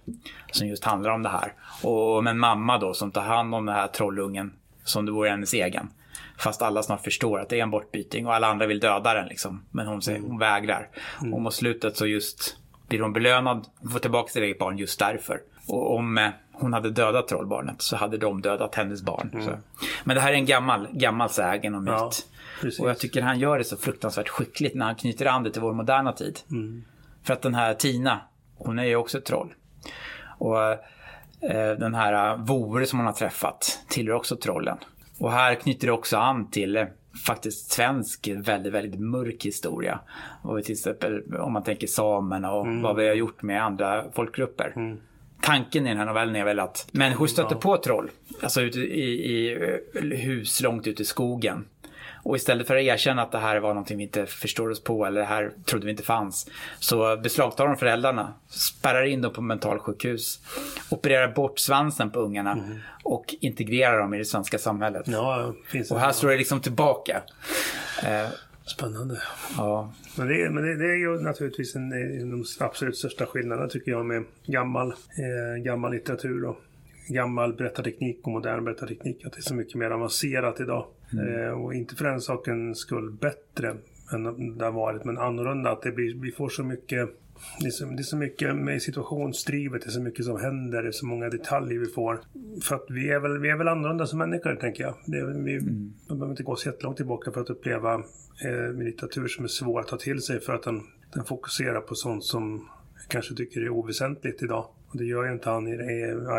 Som just handlar om det här. Och om en mamma då som tar hand om den här trollungen som det vore hennes egen. Fast alla snart förstår att det är en bortbyting och alla andra vill döda den liksom. Men hon, säger, hon vägrar. Mm. Och mot slutet så just blir hon belönad, får tillbaka sitt eget barn just därför. Och om eh, hon hade dödat trollbarnet så hade de dödat hennes barn. Mm. Men det här är en gammal, gammal sägen och myt. Ja, och jag tycker han gör det så fruktansvärt skickligt när han knyter an det till vår moderna tid. Mm. För att den här Tina, hon är ju också ett troll. Och eh, den här Vore som hon har träffat tillhör också trollen. Och här knyter det också an till eh, faktiskt svensk väldigt, väldigt mörk historia. Och till exempel om man tänker samerna och mm. vad vi har gjort med andra folkgrupper. Mm. Tanken i den här novellen är väl att människor stöter ja. på troll. Alltså ute i, i hus långt ute i skogen. Och istället för att erkänna att det här var någonting vi inte förstår oss på eller det här trodde vi inte fanns. Så beslagtar de föräldrarna, spärrar in dem på mentalsjukhus, opererar bort svansen på ungarna mm. och integrerar dem i det svenska samhället. Ja, finns och här står det liksom tillbaka. Eh, Spännande. Ja. Men, det, men det, det, är ju naturligtvis en, en de absolut största skillnaderna tycker jag med gammal, eh, gammal litteratur och gammal berättarteknik och modern berättarteknik. Att det är så mycket mer avancerat idag. Mm. Eh, och inte för den sakens skull bättre än det har varit, men annorlunda. Att det blir, vi får så mycket det är, så, det är så mycket med situationsdrivet, det är så mycket som händer, det är så många detaljer vi får. För att vi är väl, vi är väl annorlunda som människor, tänker jag. Det, vi, mm. Man behöver inte gå så jättelångt tillbaka för att uppleva eh, litteratur som är svår att ta till sig för att den, den fokuserar på sånt som jag kanske tycker är oväsentligt idag. Och det gör ju inte han i,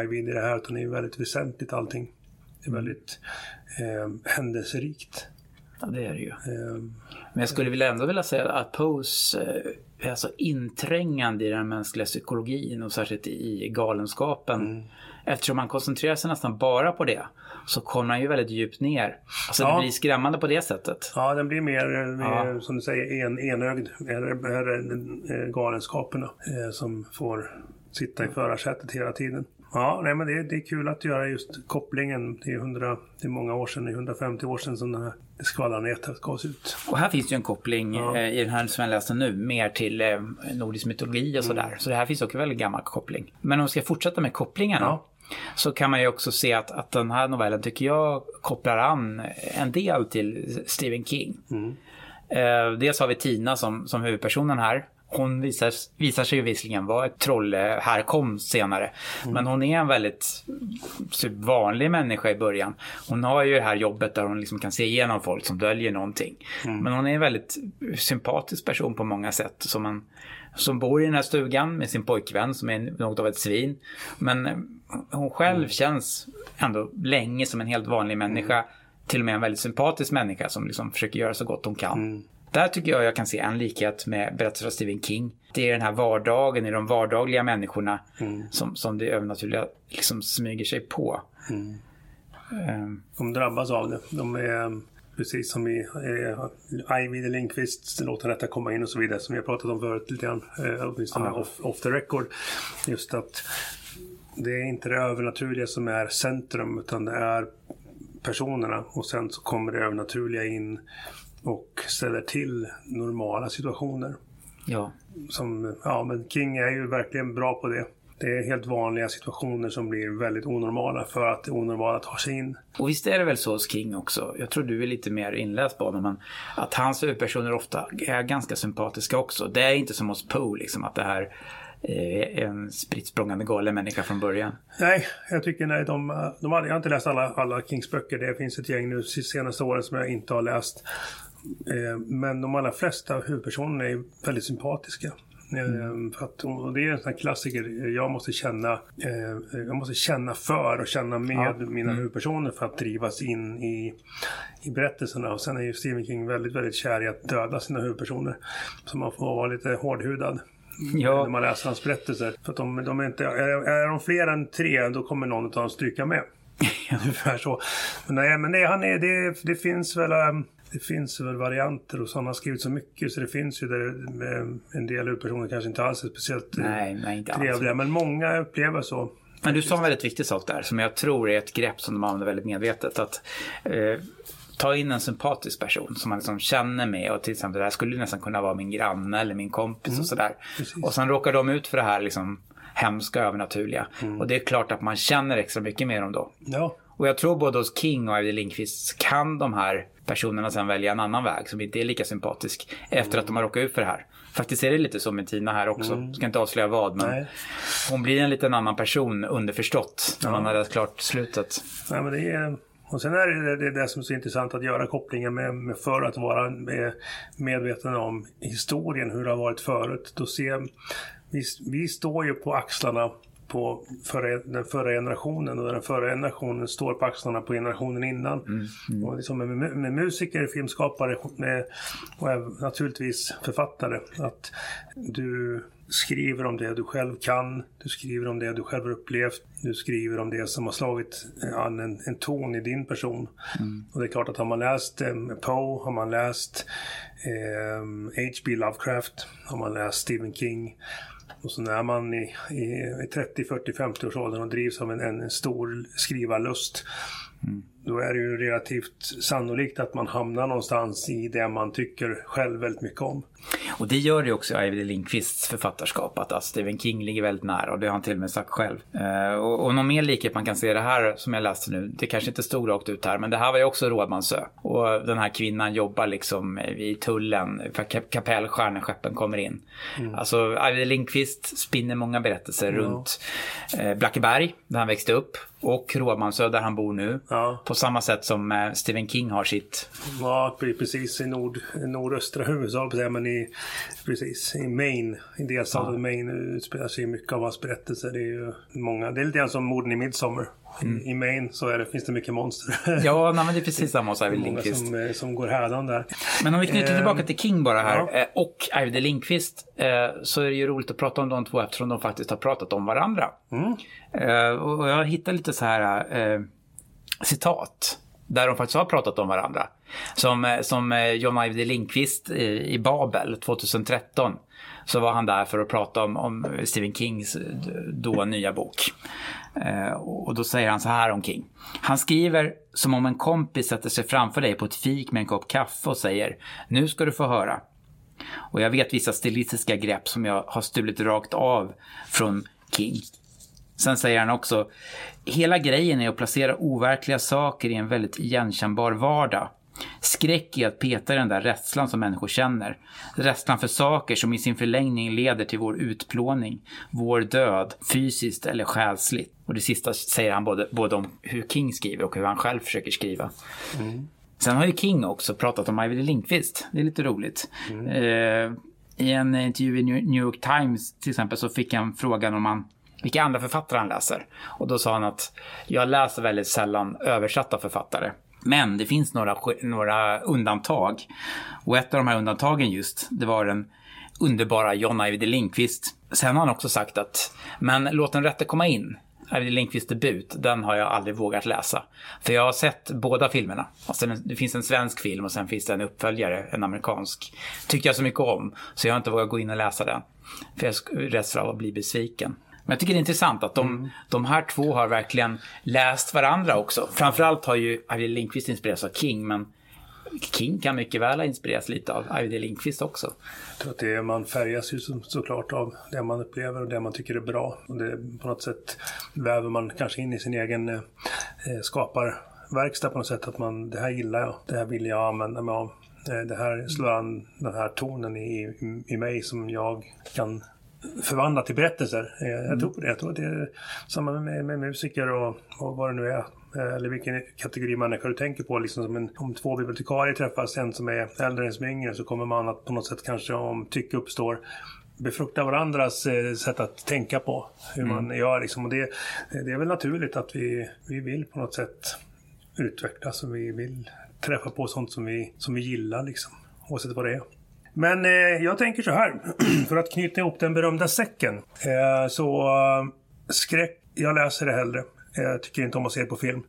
Eivind i det här, utan det är väldigt väsentligt allting. Det är väldigt eh, händelserikt. Ja, det är det ju. Eh, Men jag skulle vilja ändå vilja säga att Poes eh, är så inträngande i den mänskliga psykologin och särskilt i galenskapen. Mm. Eftersom man koncentrerar sig nästan bara på det så kommer man ju väldigt djupt ner. Alltså ja. det blir skrämmande på det sättet. Ja, den blir mer, mer ja. som du säger, en, enögd. Det är galenskaperna eh, som får sitta i förarsätet hela tiden. Ja, nej, men det, det är kul att göra just kopplingen. Det är, 100, det är många år sedan, det är 150 år sedan som den här skvallarnätet gavs ut. Och här finns ju en koppling ja. eh, i den här som jag läste nu, mer till eh, nordisk mytologi och sådär. Mm. Så det här finns också väldigt gammal koppling. Men om vi ska fortsätta med kopplingarna. Ja. Så kan man ju också se att, att den här novellen tycker jag kopplar an en del till Stephen King. Mm. Eh, dels har vi Tina som, som huvudpersonen här. Hon visar, visar sig ju visserligen vara ett trollhärkomst senare. Mm. Men hon är en väldigt typ, vanlig människa i början. Hon har ju det här jobbet där hon liksom kan se igenom folk som döljer någonting. Mm. Men hon är en väldigt sympatisk person på många sätt. Som man som bor i den här stugan med sin pojkvän som är något av ett svin. Men eh, hon själv mm. känns ändå länge som en helt vanlig människa. Mm. Till och med en väldigt sympatisk människa som liksom försöker göra så gott hon kan. Där tycker jag jag kan se en likhet med berättelser av Stephen King. Det är den här vardagen, i de vardagliga människorna mm. som, som det övernaturliga liksom smyger sig på. Mm. Um. De drabbas av det. De är precis som i eh, Ivy Lindqvist låter detta komma in och så vidare som vi har pratat om förut lite grann. Eh, åtminstone ah. off, off the record. Just att det är inte det övernaturliga som är centrum utan det är personerna och sen så kommer det övernaturliga in och ställer till normala situationer. Ja. Som, ja, men King är ju verkligen bra på det. Det är helt vanliga situationer som blir väldigt onormala för att det onormala tar sig in. Och visst är det väl så hos King också, jag tror du är lite mer inläst på honom, men att hans huvudpersoner ofta är ganska sympatiska också. Det är inte som hos Poe, liksom att det här är en spritt språngande galen människa från början. Nej, jag tycker nej, de, de hade, jag har inte läst alla, alla Kings böcker. Det finns ett gäng nu de senaste åren som jag inte har läst. Eh, men de allra flesta huvudpersonerna är väldigt sympatiska. Mm. För att, och det är en sån här klassiker. Jag måste känna, eh, jag måste känna för och känna med ja. mina mm. huvudpersoner för att drivas in i, i berättelserna. Och sen är ju Stephen King väldigt, väldigt kär i att döda sina huvudpersoner. Så man får vara lite hårdhudad. Ja. När man läser hans berättelser. För de, de är, inte, är, är de fler än tre då kommer någon av dem stryka med. Ungefär så. Men nej, men nej, han är, det, det finns väl um, det finns väl varianter och sådana har skrivit så mycket så det finns ju där en del huvudpersoner kanske inte alls är speciellt eh, nej, nej, inte trevliga. Alls. Men många upplever så. Men du sa en väldigt viktig sak där som jag tror är ett grepp som de använder väldigt medvetet. Att eh, ta in en sympatisk person som man liksom känner med och till exempel det här skulle nästan kunna vara min granne eller min kompis mm, och sådär. Precis. Och sen råkar de ut för det här liksom hemska övernaturliga. Mm. Och det är klart att man känner extra mycket med dem då. Ja. Och jag tror både hos King och Ivy Lindqvist kan de här personerna sen välja en annan väg som inte är lika sympatisk efter att de har råkat ut för det här. Faktiskt är det lite så med Tina här också. Mm. Ska inte avslöja vad men Nej. hon blir en liten annan person underförstått när ja. man har läst klart slutet. Nej, men det är... Och sen är det det, det som är så intressant att göra kopplingen med, med för att vara medveten om historien, hur det har varit förut. Då ser, vi, vi står ju på axlarna på förra, den förra generationen och den förra generationen står på axlarna på generationen innan. Mm, mm. Och liksom med, med, musiker, filmskapare med, och naturligtvis författare. Att du skriver om det du själv kan, du skriver om det du själv har upplevt, du skriver om det som har slagit an en, en ton i din person. Mm. Och det är klart att har man läst eh, Poe, har man läst H.P. Eh, Lovecraft, har man läst Stephen King, och så när man i, i, i 30, 40, 50 års åldern och drivs av en, en stor skrivarlust mm då är det ju relativt sannolikt att man hamnar någonstans i det man tycker själv väldigt mycket om. Och det gör det också i Ivy Lindqvists författarskap, att alltså, Stephen King ligger väldigt nära och det har han till och med sagt själv. Uh, och, och någon mer likhet man kan se det här som jag läste nu, det kanske inte stod rakt ut här, men det här var ju också Rådmansö. Och den här kvinnan jobbar liksom i tullen för kapell stjärneskeppen kommer in. Mm. Alltså Ivy Lindqvist spinner många berättelser mm. runt uh, Blackeberg, där han växte upp, och Rådmansö där han bor nu. Ja. På samma sätt som eh, Stephen King har sitt. Ja, precis i nord, nordöstra USA, men i, precis, i Maine, i delstaten ja. Maine utspelar sig mycket av hans berättelser. Det är ju många, det är lite grann som morden i Midsommar. Mm. I Maine så är det, finns det mycket monster. Ja, nej, men det är precis samma hos Ivy Lindqvist. Som, eh, som går hädan där. Men om vi knyter tillbaka till King bara här ja. Eh, och Ivy Lindqvist så är det ju roligt att prata om de två eftersom de faktiskt har pratat om varandra. Mm. Och jag hittar lite så här citat där de faktiskt har pratat om varandra. Som, eh, som eh, John Ajvide Lindqvist i, i Babel 2013. Så var han där för att prata om, om Stephen Kings eh, då nya bok. Eh, och då säger han så här om King. Han skriver som om en kompis sätter sig framför dig på ett fik med en kopp kaffe och säger Nu ska du få höra. Och jag vet vissa stilistiska grepp som jag har stulit rakt av från King. Sen säger han också, hela grejen är att placera overkliga saker i en väldigt igenkännbar vardag. Skräck är att peta den där rädslan som människor känner. Rädslan för saker som i sin förlängning leder till vår utplåning, vår död, fysiskt eller själsligt. Och det sista säger han både, både om hur King skriver och hur han själv försöker skriva. Mm. Sen har ju King också pratat om Ivy Lindqvist. Det är lite roligt. Mm. Eh, I en intervju i New York Times till exempel så fick han frågan om han vilka andra författare han läser. Och då sa han att jag läser väldigt sällan översatta författare. Men det finns några, några undantag. Och ett av de här undantagen just, det var den underbara John Ajvide Lindqvist. Sen har han också sagt att, men låt den rätte komma in. Ajvide Lindqvists debut, den har jag aldrig vågat läsa. För jag har sett båda filmerna. Alltså det finns en svensk film och sen finns det en uppföljare, en amerikansk. Tyckte jag så mycket om, så jag har inte vågat gå in och läsa den. För jag är rädd för att bli besviken. Men jag tycker det är intressant att de, mm. de här två har verkligen läst varandra också. Framförallt har ju Arvid Lindqvist inspirerats av King, men King kan mycket väl ha inspirerats lite av Arvid Lindqvist också. Jag tror att det, man färgas ju så, såklart av det man upplever och det man tycker är bra. Och det, på något sätt väver man kanske in i sin egen eh, skaparverkstad på något sätt. Att man, det här gillar jag, det här vill jag använda mig av. Eh, det här slår an den här tonen i, i, i mig som jag kan förvandla till berättelser. Eh, jag mm. tror på det. Jag tror att det är samma med, med musiker och, och vad det nu är. Eh, eller vilken kategori människa du tänker på. Liksom som en, om två bibliotekarier träffas, en som är äldre och en som är yngre, så kommer man att på något sätt kanske om tycke uppstår befrukta varandras eh, sätt att tänka på. Hur mm. man gör liksom. Och det, det är väl naturligt att vi, vi vill på något sätt utvecklas och vi vill träffa på sånt som vi, som vi gillar liksom. Oavsett vad det är. Men eh, jag tänker så här, för att knyta ihop den berömda säcken. Eh, så eh, skräck, jag läser det hellre. Jag tycker inte om att se på film.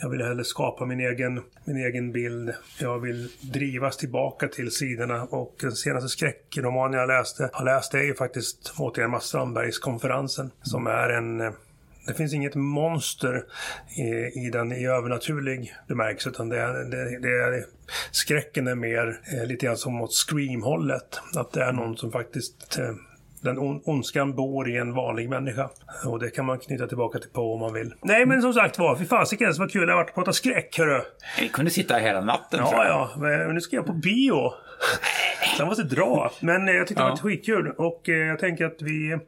Jag vill hellre skapa min egen, min egen bild. Jag vill drivas tillbaka till sidorna och den senaste skräckromanen jag läste, har läst är ju faktiskt återigen Mats Strandbergs Konferensen som är en eh, det finns inget monster i, i den i övernaturlig bemärkelse utan det det, det är, skräcken är mer eh, lite grann som åt Scream-hållet. Att det är någon som faktiskt eh, den on ondskan bor i en vanlig människa. Och det kan man knyta tillbaka till på om man vill. Nej men som sagt var, fy fasiken vad kul det har varit att prata skräck hörru. Vi kunde sitta hela natten Ja, ja. Men nu ska jag på bio. Jag måste dra. Men eh, jag tyckte ja. det var skitkul. Och eh, jag tänker att vi...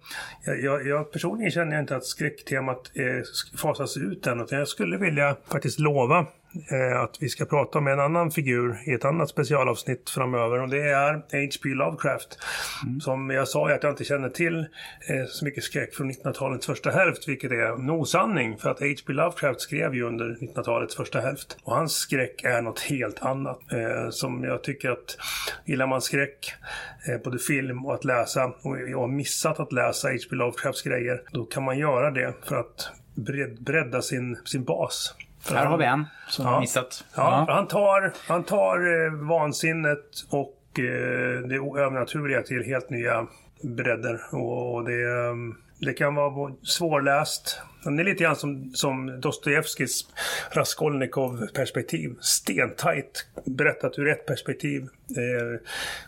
Jag, jag, personligen känner inte att skräcktemat eh, fasas ut än. Utan jag skulle vilja faktiskt lova att vi ska prata om en annan figur i ett annat specialavsnitt framöver. Och det är H.P. Lovecraft. Mm. Som jag sa att jag inte känner till eh, så mycket skräck från 1900-talets första hälft. Vilket är en osanning. För att H.P. Lovecraft skrev ju under 1900-talets första hälft. Och hans skräck är något helt annat. Eh, som jag tycker att gillar man skräck, eh, både film och att läsa och jag har missat att läsa H.P. Lovecrafts grejer. Då kan man göra det för att bredda sin, sin bas. Här har vi en som ja. har missat. Ja, ja. Han tar, han tar eh, vansinnet och eh, det övernaturliga till helt nya bredder. Och, och det, um, det kan vara svårläst. Det är lite grann som, som Dostojevskijs Raskolnikov-perspektiv. Stentajt berättat ur ett perspektiv. Eh,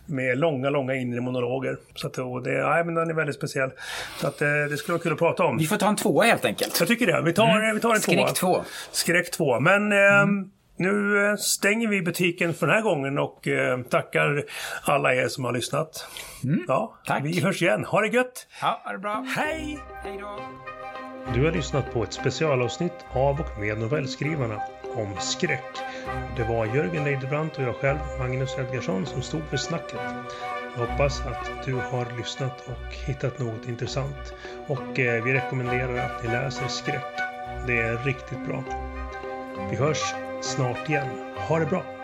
med långa, långa inre monologer. Så att, och det, nej, men den är väldigt speciell. Så att, eh, det skulle vara kul att prata om. Vi får ta en tvåa helt enkelt. Jag tycker det. Vi tar, mm. vi tar en tvåa. Skräck två. Skräck två. Men eh, mm. Nu eh, stänger vi butiken för den här gången och eh, tackar alla er som har lyssnat. Mm, ja, tack. Vi hörs igen. Ha det gött! Ja, ha det bra. Hej! Hej då! Du har lyssnat på ett specialavsnitt av och med novellskrivarna om skräck. Det var Jörgen Leidebrant och jag själv, Magnus Edgarsson, som stod för snacket. Jag hoppas att du har lyssnat och hittat något intressant. Och eh, vi rekommenderar att ni läser skräck. Det är riktigt bra. Vi hörs snart igen. Ha det bra!